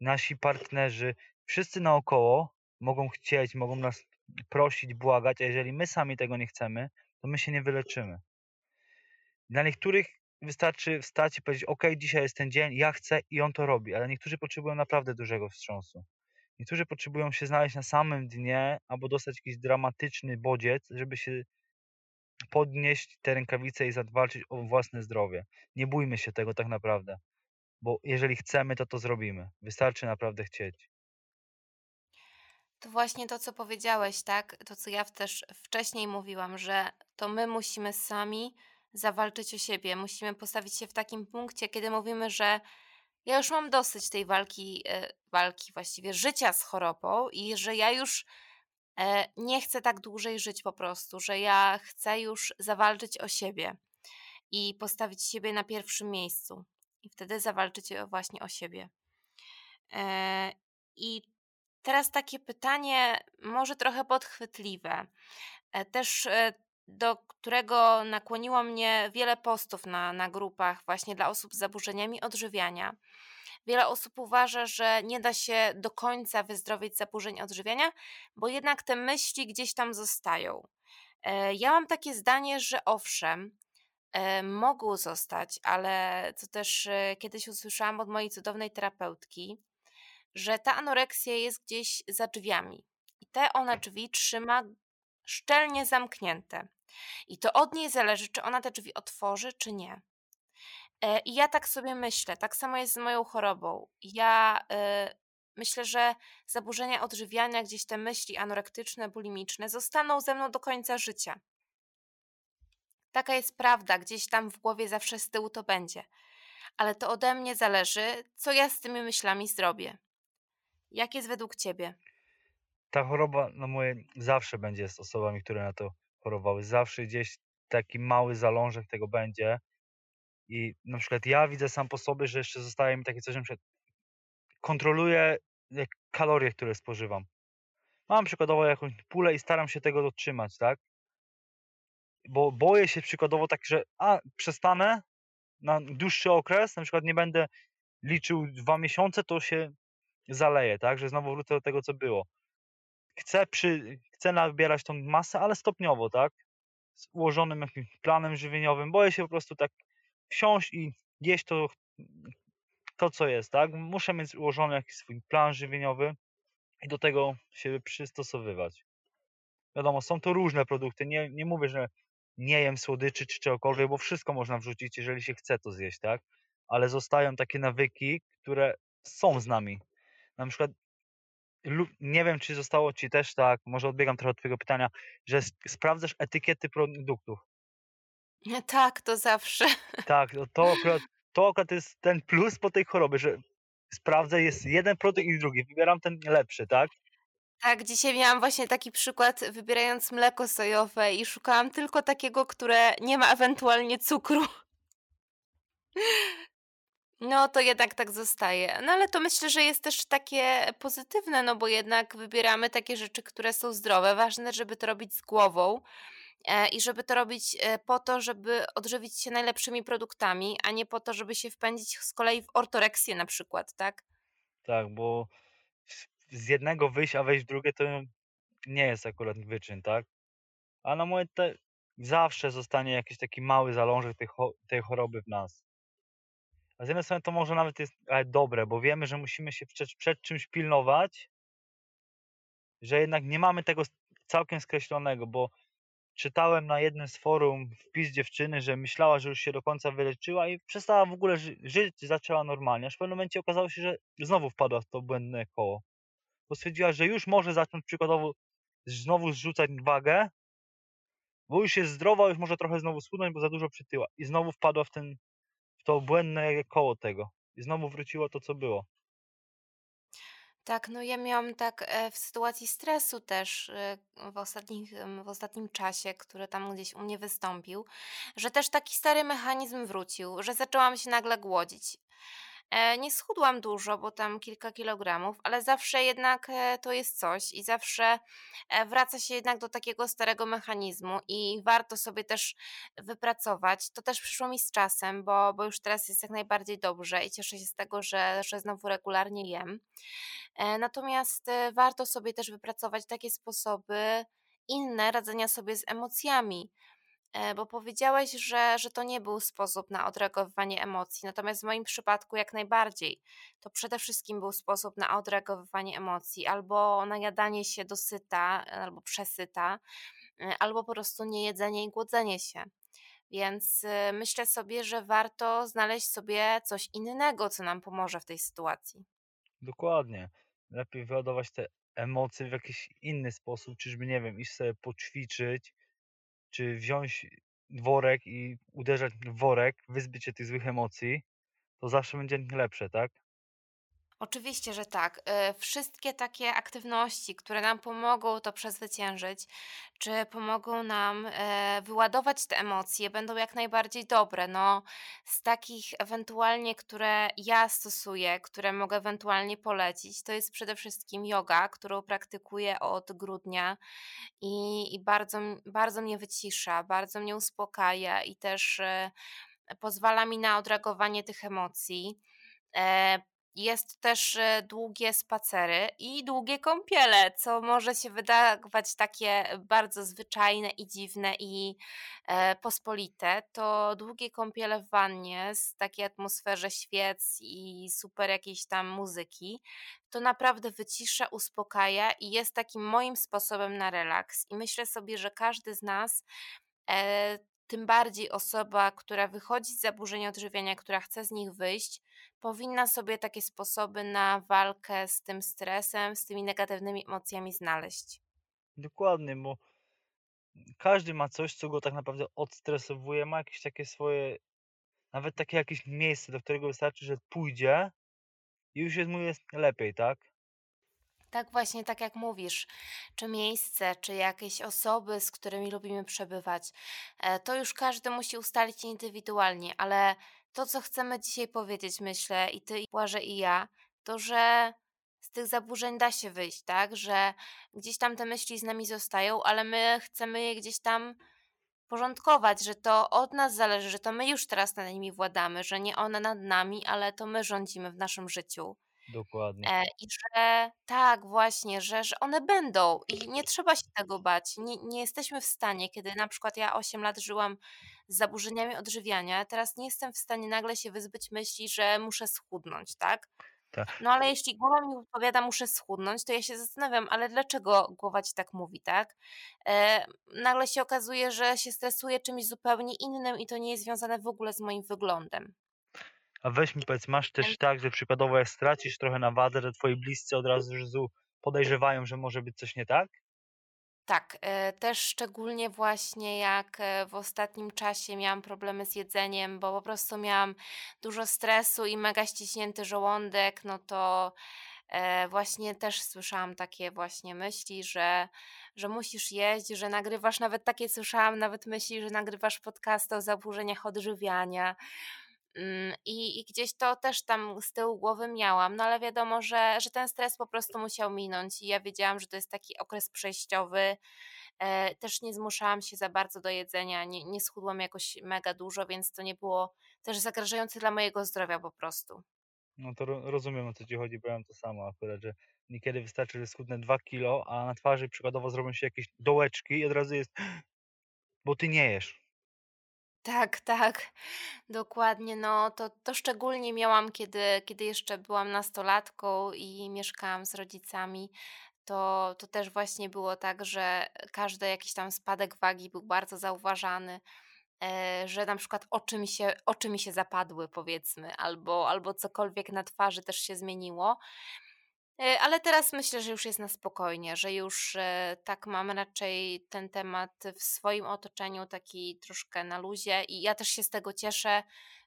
nasi partnerzy, wszyscy naokoło mogą chcieć, mogą nas prosić, błagać, a jeżeli my sami tego nie chcemy, to my się nie wyleczymy. Dla niektórych wystarczy wstać i powiedzieć: OK, dzisiaj jest ten dzień, ja chcę i on to robi, ale niektórzy potrzebują naprawdę dużego wstrząsu. Niektórzy potrzebują się znaleźć na samym dnie albo dostać jakiś dramatyczny bodziec, żeby się podnieść te rękawice i zawalczyć o własne zdrowie. Nie bójmy się tego tak naprawdę, bo jeżeli chcemy, to to zrobimy. Wystarczy naprawdę chcieć. To właśnie to, co powiedziałeś, tak? To, co ja też wcześniej mówiłam, że to my musimy sami zawalczyć o siebie. Musimy postawić się w takim punkcie, kiedy mówimy, że ja już mam dosyć tej walki, e, walki właściwie życia z chorobą i że ja już e, nie chcę tak dłużej żyć po prostu, że ja chcę już zawalczyć o siebie i postawić siebie na pierwszym miejscu i wtedy zawalczyć o- właśnie o siebie. E, I teraz takie pytanie, może trochę podchwytliwe, e, też e, do którego nakłoniło mnie wiele postów na, na grupach właśnie dla osób z zaburzeniami odżywiania. Wiele osób uważa, że nie da się do końca wyzdrowieć zaburzeń odżywiania, bo jednak te myśli gdzieś tam zostają. E, Ja mam takie zdanie, że owszem, mogą zostać, ale co też kiedyś usłyszałam od mojej cudownej terapeutki, że ta anoreksja jest gdzieś za drzwiami i te ona drzwi trzyma szczelnie zamknięte. I to od niej zależy, czy ona te drzwi otworzy, czy nie. E, I ja tak sobie myślę, tak samo jest z moją chorobą. Ja e, myślę, że zaburzenia odżywiania, gdzieś te myśli anorektyczne, bulimiczne zostaną ze mną do końca życia. Taka jest prawda, gdzieś tam w głowie zawsze z tyłu to będzie. Ale to ode mnie zależy, co ja z tymi myślami zrobię. Jak jest według ciebie? Ta choroba na moje zawsze będzie z osobami, które na to chorowały. Zawsze gdzieś taki mały zalążek tego będzie. I na przykład ja widzę sam po sobie, że jeszcze zostaje mi takie coś, na kontroluję kalorie, które spożywam. Mam przykładowo jakąś pulę i staram się tego dotrzymać, tak? Bo boję się przykładowo tak, że a przestanę na dłuższy okres, na przykład nie będę liczył dwa miesiące, to się zaleję, tak? Że znowu wrócę do tego, co było. Chcę, przy, chcę nabierać tą masę, ale stopniowo, tak? Z ułożonym jakimś planem żywieniowym. Boję się po prostu tak wsiąść i jeść to, to co jest, tak? Muszę mieć ułożony jakiś swój plan żywieniowy i do tego się przystosowywać. Wiadomo, są to różne produkty. Nie, nie mówię, że nie jem słodyczy czy czegokolwiek, bo wszystko można wrzucić, jeżeli się chce to zjeść, tak? Ale zostają takie nawyki, które są z nami. Na przykład lub nie wiem, czy zostało ci też tak, może odbiegam trochę od twojego pytania, że sprawdzasz etykiety produktów. Tak, to zawsze. Tak, no to akurat, to akurat jest ten plus po tej chorobie, że sprawdzę, jest jeden produkt i drugi. Wybieram ten lepszy, tak? Tak, dzisiaj miałam właśnie taki przykład, wybierając mleko sojowe i szukałam tylko takiego, które nie ma ewentualnie cukru. No to jednak tak zostaje. No ale to myślę, że jest też takie pozytywne, no bo jednak wybieramy takie rzeczy, które są zdrowe. Ważne, żeby to robić z głową e, i żeby to robić e, po to, żeby odżywić się najlepszymi produktami, a nie po to, żeby się wpędzić z kolei w ortoreksję na przykład, tak? Tak, bo z jednego wyjść, a wejść w drugie to nie jest akurat wyczyn, tak? A na moje te zawsze zostanie jakiś taki mały zalążek tej, cho- tej choroby w nas. A z jednej strony to może nawet jest dobre, bo wiemy, że musimy się przed, przed czymś pilnować, że jednak nie mamy tego całkiem skreślonego, bo czytałem na jednym z forum wpis dziewczyny, że myślała, że już się do końca wyleczyła i przestała w ogóle ży- żyć, zaczęła normalnie, aż w pewnym momencie okazało się, że znowu wpadła w to błędne koło. Bo stwierdziła, że już może zacząć przykładowo znowu zrzucać wagę, bo już jest zdrowa, już może trochę znowu schudnąć, bo za dużo przytyła. I znowu wpadła w, ten, to błędne koło tego. I znowu wróciło to, co było. Tak, no ja miałam tak e, w sytuacji stresu też e, w ostatnich, w ostatnim czasie, który tam gdzieś u mnie wystąpił, że też taki stary mechanizm wrócił, że zaczęłam się nagle głodzić. E, nie schudłam dużo, bo tam kilka kilogramów, ale zawsze jednak e, to jest coś i zawsze e, wraca się jednak do takiego starego mechanizmu i warto sobie też wypracować. To też przyszło mi z czasem, bo, bo już teraz jest jak najbardziej dobrze i cieszę się z tego, że, że znowu regularnie jem. Natomiast warto sobie też wypracować takie sposoby inne radzenia sobie z emocjami. E, bo powiedziałeś, że że to nie był sposób na odreagowywanie emocji, natomiast w moim przypadku jak najbardziej. To przede wszystkim był sposób na odreagowywanie emocji, albo najadanie się dosyta, albo przesyta, e, albo po prostu niejedzenie i głodzenie się. Więc, myślę sobie, że warto znaleźć sobie coś innego, co nam pomoże w tej sytuacji. Dokładnie. Lepiej wyładować te emocje w jakiś inny sposób, czyżby, nie wiem, iść sobie poćwiczyć, czy wziąć worek i uderzać w worek, wyzbyć się tych złych emocji, to zawsze będzie lepsze, tak? Oczywiście, że tak. Y, wszystkie takie aktywności, które nam pomogą to przezwyciężyć, czy pomogą nam, e, wyładować te emocje, będą jak najbardziej dobre. No, z takich ewentualnie, które ja stosuję, które mogę ewentualnie polecić, to jest przede wszystkim yoga, którą praktykuję od grudnia i i bardzo bardzo mnie wycisza, bardzo mnie uspokaja i też, e, pozwala mi na odreagowanie tych emocji. E, jest też, e, długie spacery i długie kąpiele, co może się wydawać takie bardzo zwyczajne i dziwne i, e, pospolite. To długie kąpiele w wannie z takiej atmosferze świec i super jakiejś tam muzyki, to naprawdę wycisza, uspokaja i jest takim moim sposobem na relaks. I myślę sobie, że każdy z nas, e, tym bardziej osoba, która wychodzi z zaburzeń odżywiania, która chce z nich wyjść, powinna sobie takie sposoby na walkę z tym stresem, z tymi negatywnymi emocjami znaleźć. Dokładnie, bo każdy ma coś, co go tak naprawdę odstresowuje, ma jakieś takie swoje, nawet takie jakieś miejsce, do którego wystarczy, że pójdzie i już jest mu jest lepiej, tak? Tak właśnie, tak jak mówisz, czy miejsce, czy jakieś osoby, z którymi lubimy przebywać, e, to już każdy musi ustalić indywidualnie, ale to, co chcemy dzisiaj powiedzieć, myślę, i ty, i Błażej, i ja, to że z tych zaburzeń da się wyjść, tak? Że gdzieś tam te myśli z nami zostają, ale my chcemy je gdzieś tam porządkować, że to od nas zależy, że to my już teraz nad nimi władamy, że nie one nad nami, ale to my rządzimy w naszym życiu. Dokładnie. E, i że tak, właśnie, że że one będą i nie trzeba się tego bać. Nie nie jesteśmy w stanie, kiedy na przykład ja 8 lat żyłam z zaburzeniami odżywiania, teraz nie jestem w stanie nagle się wyzbyć myśli, że muszę schudnąć, tak? Ta No ale jeśli głowa mi odpowiada: "Muszę schudnąć", to ja się zastanawiam, ale dlaczego głowa ci tak mówi, tak? E, nagle się okazuje, że się stresuję czymś zupełnie innym i to nie jest związane w ogóle z moim wyglądem. A weź mi powiedz, masz też tak, że przykładowo jak stracisz trochę na wadze, to twoi bliscy od razu podejrzewają, że może być coś nie tak? Tak, e, też szczególnie właśnie jak, e, w ostatnim czasie miałam problemy z jedzeniem, bo po prostu miałam dużo stresu i mega ściśnięty żołądek, no to, e, właśnie też słyszałam takie właśnie myśli, że że musisz jeść, że nagrywasz nawet takie słyszałam nawet myśli, że nagrywasz podcasty o zaburzeniach odżywiania. Ym, i i gdzieś to też tam z tyłu głowy miałam, no ale wiadomo, że że ten stres po prostu musiał minąć i ja wiedziałam, że to jest taki okres przejściowy. E, też nie zmuszałam się za bardzo do jedzenia, nie nie schudłam jakoś mega dużo, więc to nie było też zagrażające dla mojego zdrowia po prostu. No to ro rozumiem, o co ci chodzi, bo ja mam to samo akurat, że niekiedy wystarczy, że schudnę 2 kilo, a na twarzy przykładowo zrobią się jakieś dołeczki i od razu jest: "Bo ty nie jesz". Tak, tak, dokładnie. No to to szczególnie miałam, kiedy kiedy jeszcze byłam nastolatką i mieszkałam z rodzicami. To to też właśnie było tak, że każdy jakiś tam spadek wagi był bardzo zauważany, eee, że na przykład oczy mi się oczy mi się zapadły powiedzmy, albo albo cokolwiek na twarzy też się zmieniło. E, ale teraz myślę, że już jest na spokojnie, że już, e, tak mam raczej ten temat w swoim otoczeniu taki troszkę na luzie i ja też się z tego cieszę,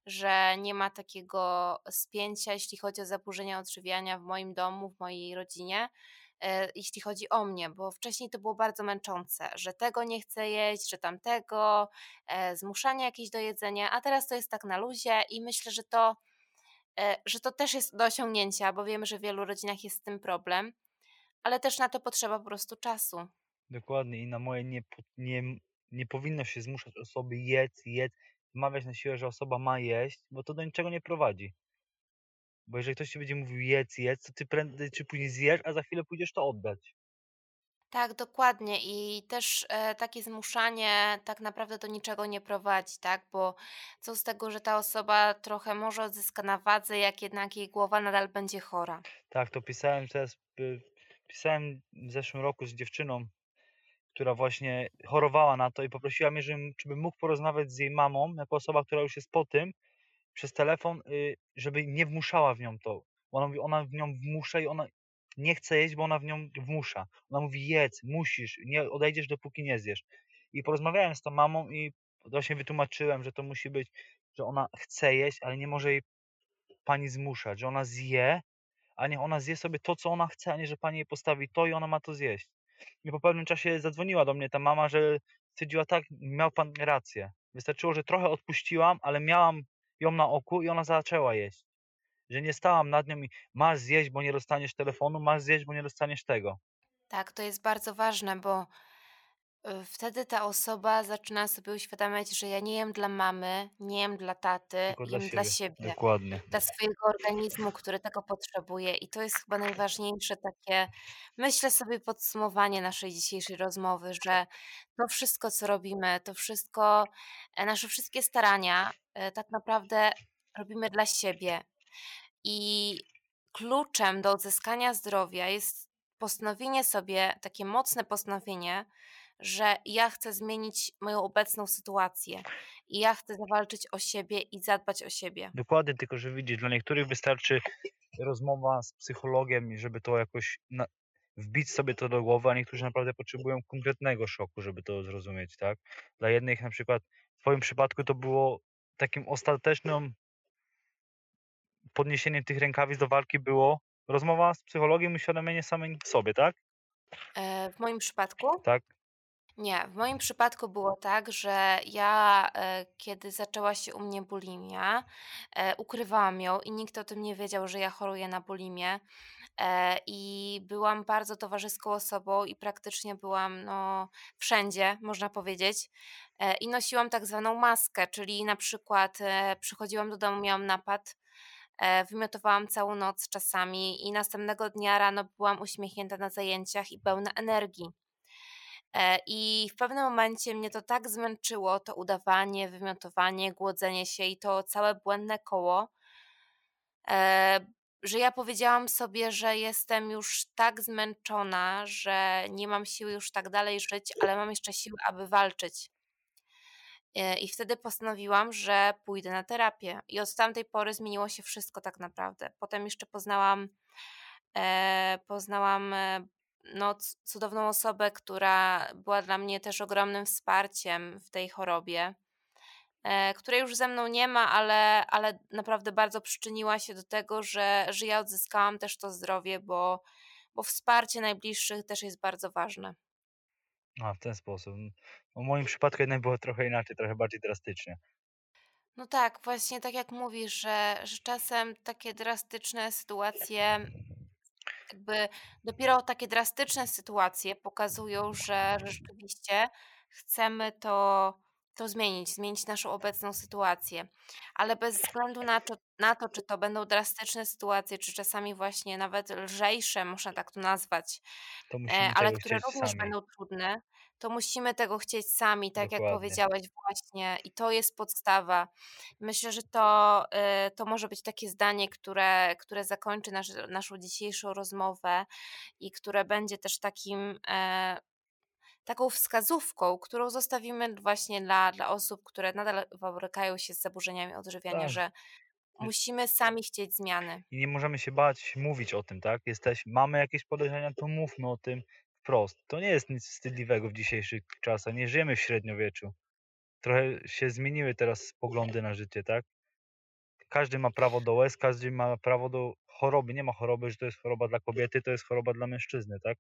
że nie ma takiego spięcia, jeśli chodzi o zaburzenia odżywiania w moim domu, w mojej rodzinie, e, jeśli chodzi o mnie, bo wcześniej to było bardzo męczące, że tego nie chcę jeść, że tamtego, zmuszanie jakieś do jedzenia, a teraz to jest tak na luzie i myślę, że to że to też jest do osiągnięcia, bo wiemy, że w wielu rodzinach jest z tym problem, ale też na to potrzeba po prostu czasu. Dokładnie i na moje nie nie nie powinno się zmuszać osoby: "Jedz, jedz", wmawiać na siłę, że osoba ma jeść, bo to do niczego nie prowadzi. Bo jeżeli ktoś ci będzie mówił: "Jedz, jedz", to ty prędzej czy później zjesz, a za chwilę pójdziesz to oddać. Tak, dokładnie. I też, e, takie zmuszanie tak naprawdę do niczego nie prowadzi, tak? Bo co z tego, że ta osoba trochę może odzyska na wadze, jak jednak jej głowa nadal będzie chora. Tak, to pisałem teraz, y, pisałem w zeszłym roku z dziewczyną, która właśnie chorowała na to i poprosiła mnie, żebym, czy mógł porozmawiać z jej mamą, jako osoba, która już jest po tym, przez telefon, y, żeby nie wmuszała w nią to. Ona mówi, ona w nią wmusza i ona nie chce jeść, bo ona w nią wmusza. Ona mówi, jedz, musisz, nie odejdziesz, dopóki nie zjesz. I porozmawiałem z tą mamą i właśnie wytłumaczyłem, że to musi być, że ona chce jeść, ale nie może jej pani zmuszać, że ona zje, a niech ona zje sobie to, co ona chce, a nie, że pani jej postawi to i ona ma to zjeść. I po pewnym czasie zadzwoniła do mnie ta mama, że stwierdziła tak, miał pan rację. Wystarczyło, że trochę odpuściłam, ale miałam ją na oku i ona zaczęła jeść. Że nie stałam nad nią i masz zjeść, bo nie dostaniesz telefonu, masz zjeść, bo nie dostaniesz tego. Tak, to jest bardzo ważne, bo y, wtedy ta osoba zaczyna sobie uświadamiać, że ja nie jem dla mamy, nie jem dla taty, Tylko dla jem dla siebie. siebie, Dokładnie. dla swojego organizmu, który tego potrzebuje. I to jest chyba najważniejsze takie, myślę sobie, podsumowanie naszej dzisiejszej rozmowy, że to wszystko, co robimy, to wszystko, e, nasze wszystkie starania, e, tak naprawdę robimy dla siebie. I kluczem do odzyskania zdrowia jest postanowienie sobie, takie mocne postanowienie, że ja chcę zmienić moją obecną sytuację i ja chcę zawalczyć o siebie i zadbać o siebie. Dokładnie, tylko że widzisz, dla niektórych wystarczy rozmowa z psychologiem, żeby to jakoś na, wbić sobie to do głowy, a niektórzy naprawdę potrzebują konkretnego szoku, żeby to zrozumieć, tak? Dla jednych na przykład, w twoim przypadku to było takim ostatecznym podniesieniem tych rękawic do walki było rozmowa z psychologiem i uświadomienie samej sobie, tak? E, w moim przypadku Tak? Nie, w moim przypadku było tak, że ja, e, kiedy zaczęła się u mnie bulimia, e, ukrywałam ją i nikt o tym nie wiedział, że ja choruję na bulimię. E, I byłam bardzo towarzyską osobą i praktycznie byłam no, wszędzie, można powiedzieć. E, I nosiłam tak zwaną maskę, czyli na przykład e, przychodziłam do domu, miałam napad, wymiotowałam całą noc czasami i następnego dnia rano byłam uśmiechnięta na zajęciach i pełna energii. E, I w pewnym momencie mnie to tak zmęczyło, to udawanie, wymiotowanie, głodzenie się i to całe błędne koło, e, że ja powiedziałam sobie, że jestem już tak zmęczona, że nie mam siły już tak dalej żyć, ale mam jeszcze siły, aby walczyć. E, I wtedy postanowiłam, że pójdę na terapię. I od tamtej pory zmieniło się wszystko tak naprawdę. Potem jeszcze poznałam, e, poznałam e, no, cudowną osobę, która była dla mnie też ogromnym wsparciem w tej chorobie, e, której już ze mną nie ma, ale, ale naprawdę bardzo przyczyniła się do tego, że, że ja odzyskałam też to zdrowie, bo, bo wsparcie najbliższych też jest bardzo ważne. A, w ten sposób. W moim przypadku jednak było trochę inaczej, trochę bardziej drastycznie. No tak, właśnie tak jak mówisz, że, że czasem takie drastyczne sytuacje jakby dopiero takie drastyczne sytuacje pokazują, że rzeczywiście chcemy to to zmienić, zmienić naszą obecną sytuację. Ale bez względu na to na to, czy to będą drastyczne sytuacje, czy czasami właśnie nawet lżejsze, można tak to nazwać, To E, ale które również sami. będą trudne, to musimy tego chcieć sami, tak jak Dokładnie. powiedziałeś właśnie i to jest podstawa. Myślę, że to, y, to może być takie zdanie, które, które zakończy nasz, naszą dzisiejszą rozmowę i które będzie też takim, e, taką wskazówką, którą zostawimy właśnie dla, dla osób, które nadal borykają się z zaburzeniami odżywiania, Tak. że musimy sami chcieć zmiany. I nie możemy się bać mówić o tym, tak? Jesteś, mamy jakieś podejrzenia, to mówmy o tym wprost. To nie jest nic wstydliwego w dzisiejszych czasach. Nie żyjemy w średniowieczu. Trochę się zmieniły teraz poglądy na życie, tak? Każdy ma prawo do łez, każdy ma prawo do choroby. Nie ma choroby, że to jest choroba dla kobiety, to jest choroba dla mężczyzny, tak?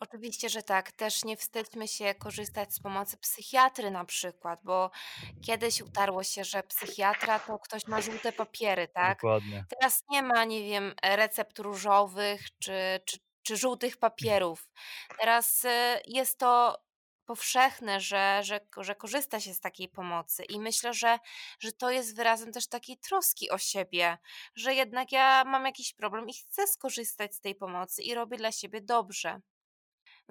Oczywiście, że tak. Też nie wstydźmy się korzystać z pomocy psychiatry na przykład, bo kiedyś utarło się, że psychiatra to ktoś ma żółte papiery, tak? Dokładnie. Teraz nie ma, nie wiem, recept różowych czy, czy, czy żółtych papierów. Teraz y, jest to powszechne, że, że, że korzysta się z takiej pomocy i myślę, że, że to jest wyrazem też takiej troski o siebie, że jednak ja mam jakiś problem i chcę skorzystać z tej pomocy i robię dla siebie dobrze.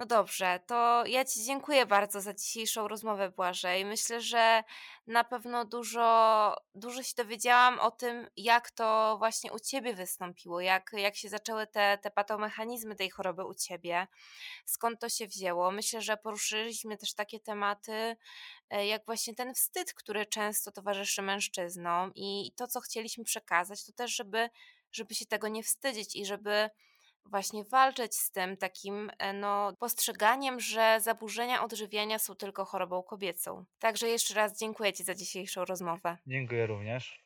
No dobrze, to ja Ci dziękuję bardzo za dzisiejszą rozmowę, Błażej. Myślę, że na pewno dużo, dużo się dowiedziałam o tym, jak to właśnie u Ciebie wystąpiło, jak, jak się zaczęły te, te patomechanizmy tej choroby u Ciebie, skąd to się wzięło. Myślę, że poruszyliśmy też takie tematy, e, jak właśnie ten wstyd, który często towarzyszy mężczyznom i to, co chcieliśmy przekazać, to też, żeby, żeby się tego nie wstydzić i żeby właśnie walczyć z tym takim, e, no, postrzeganiem, że zaburzenia odżywiania są tylko chorobą kobiecą. Także jeszcze raz dziękuję Ci za dzisiejszą rozmowę. Dziękuję również.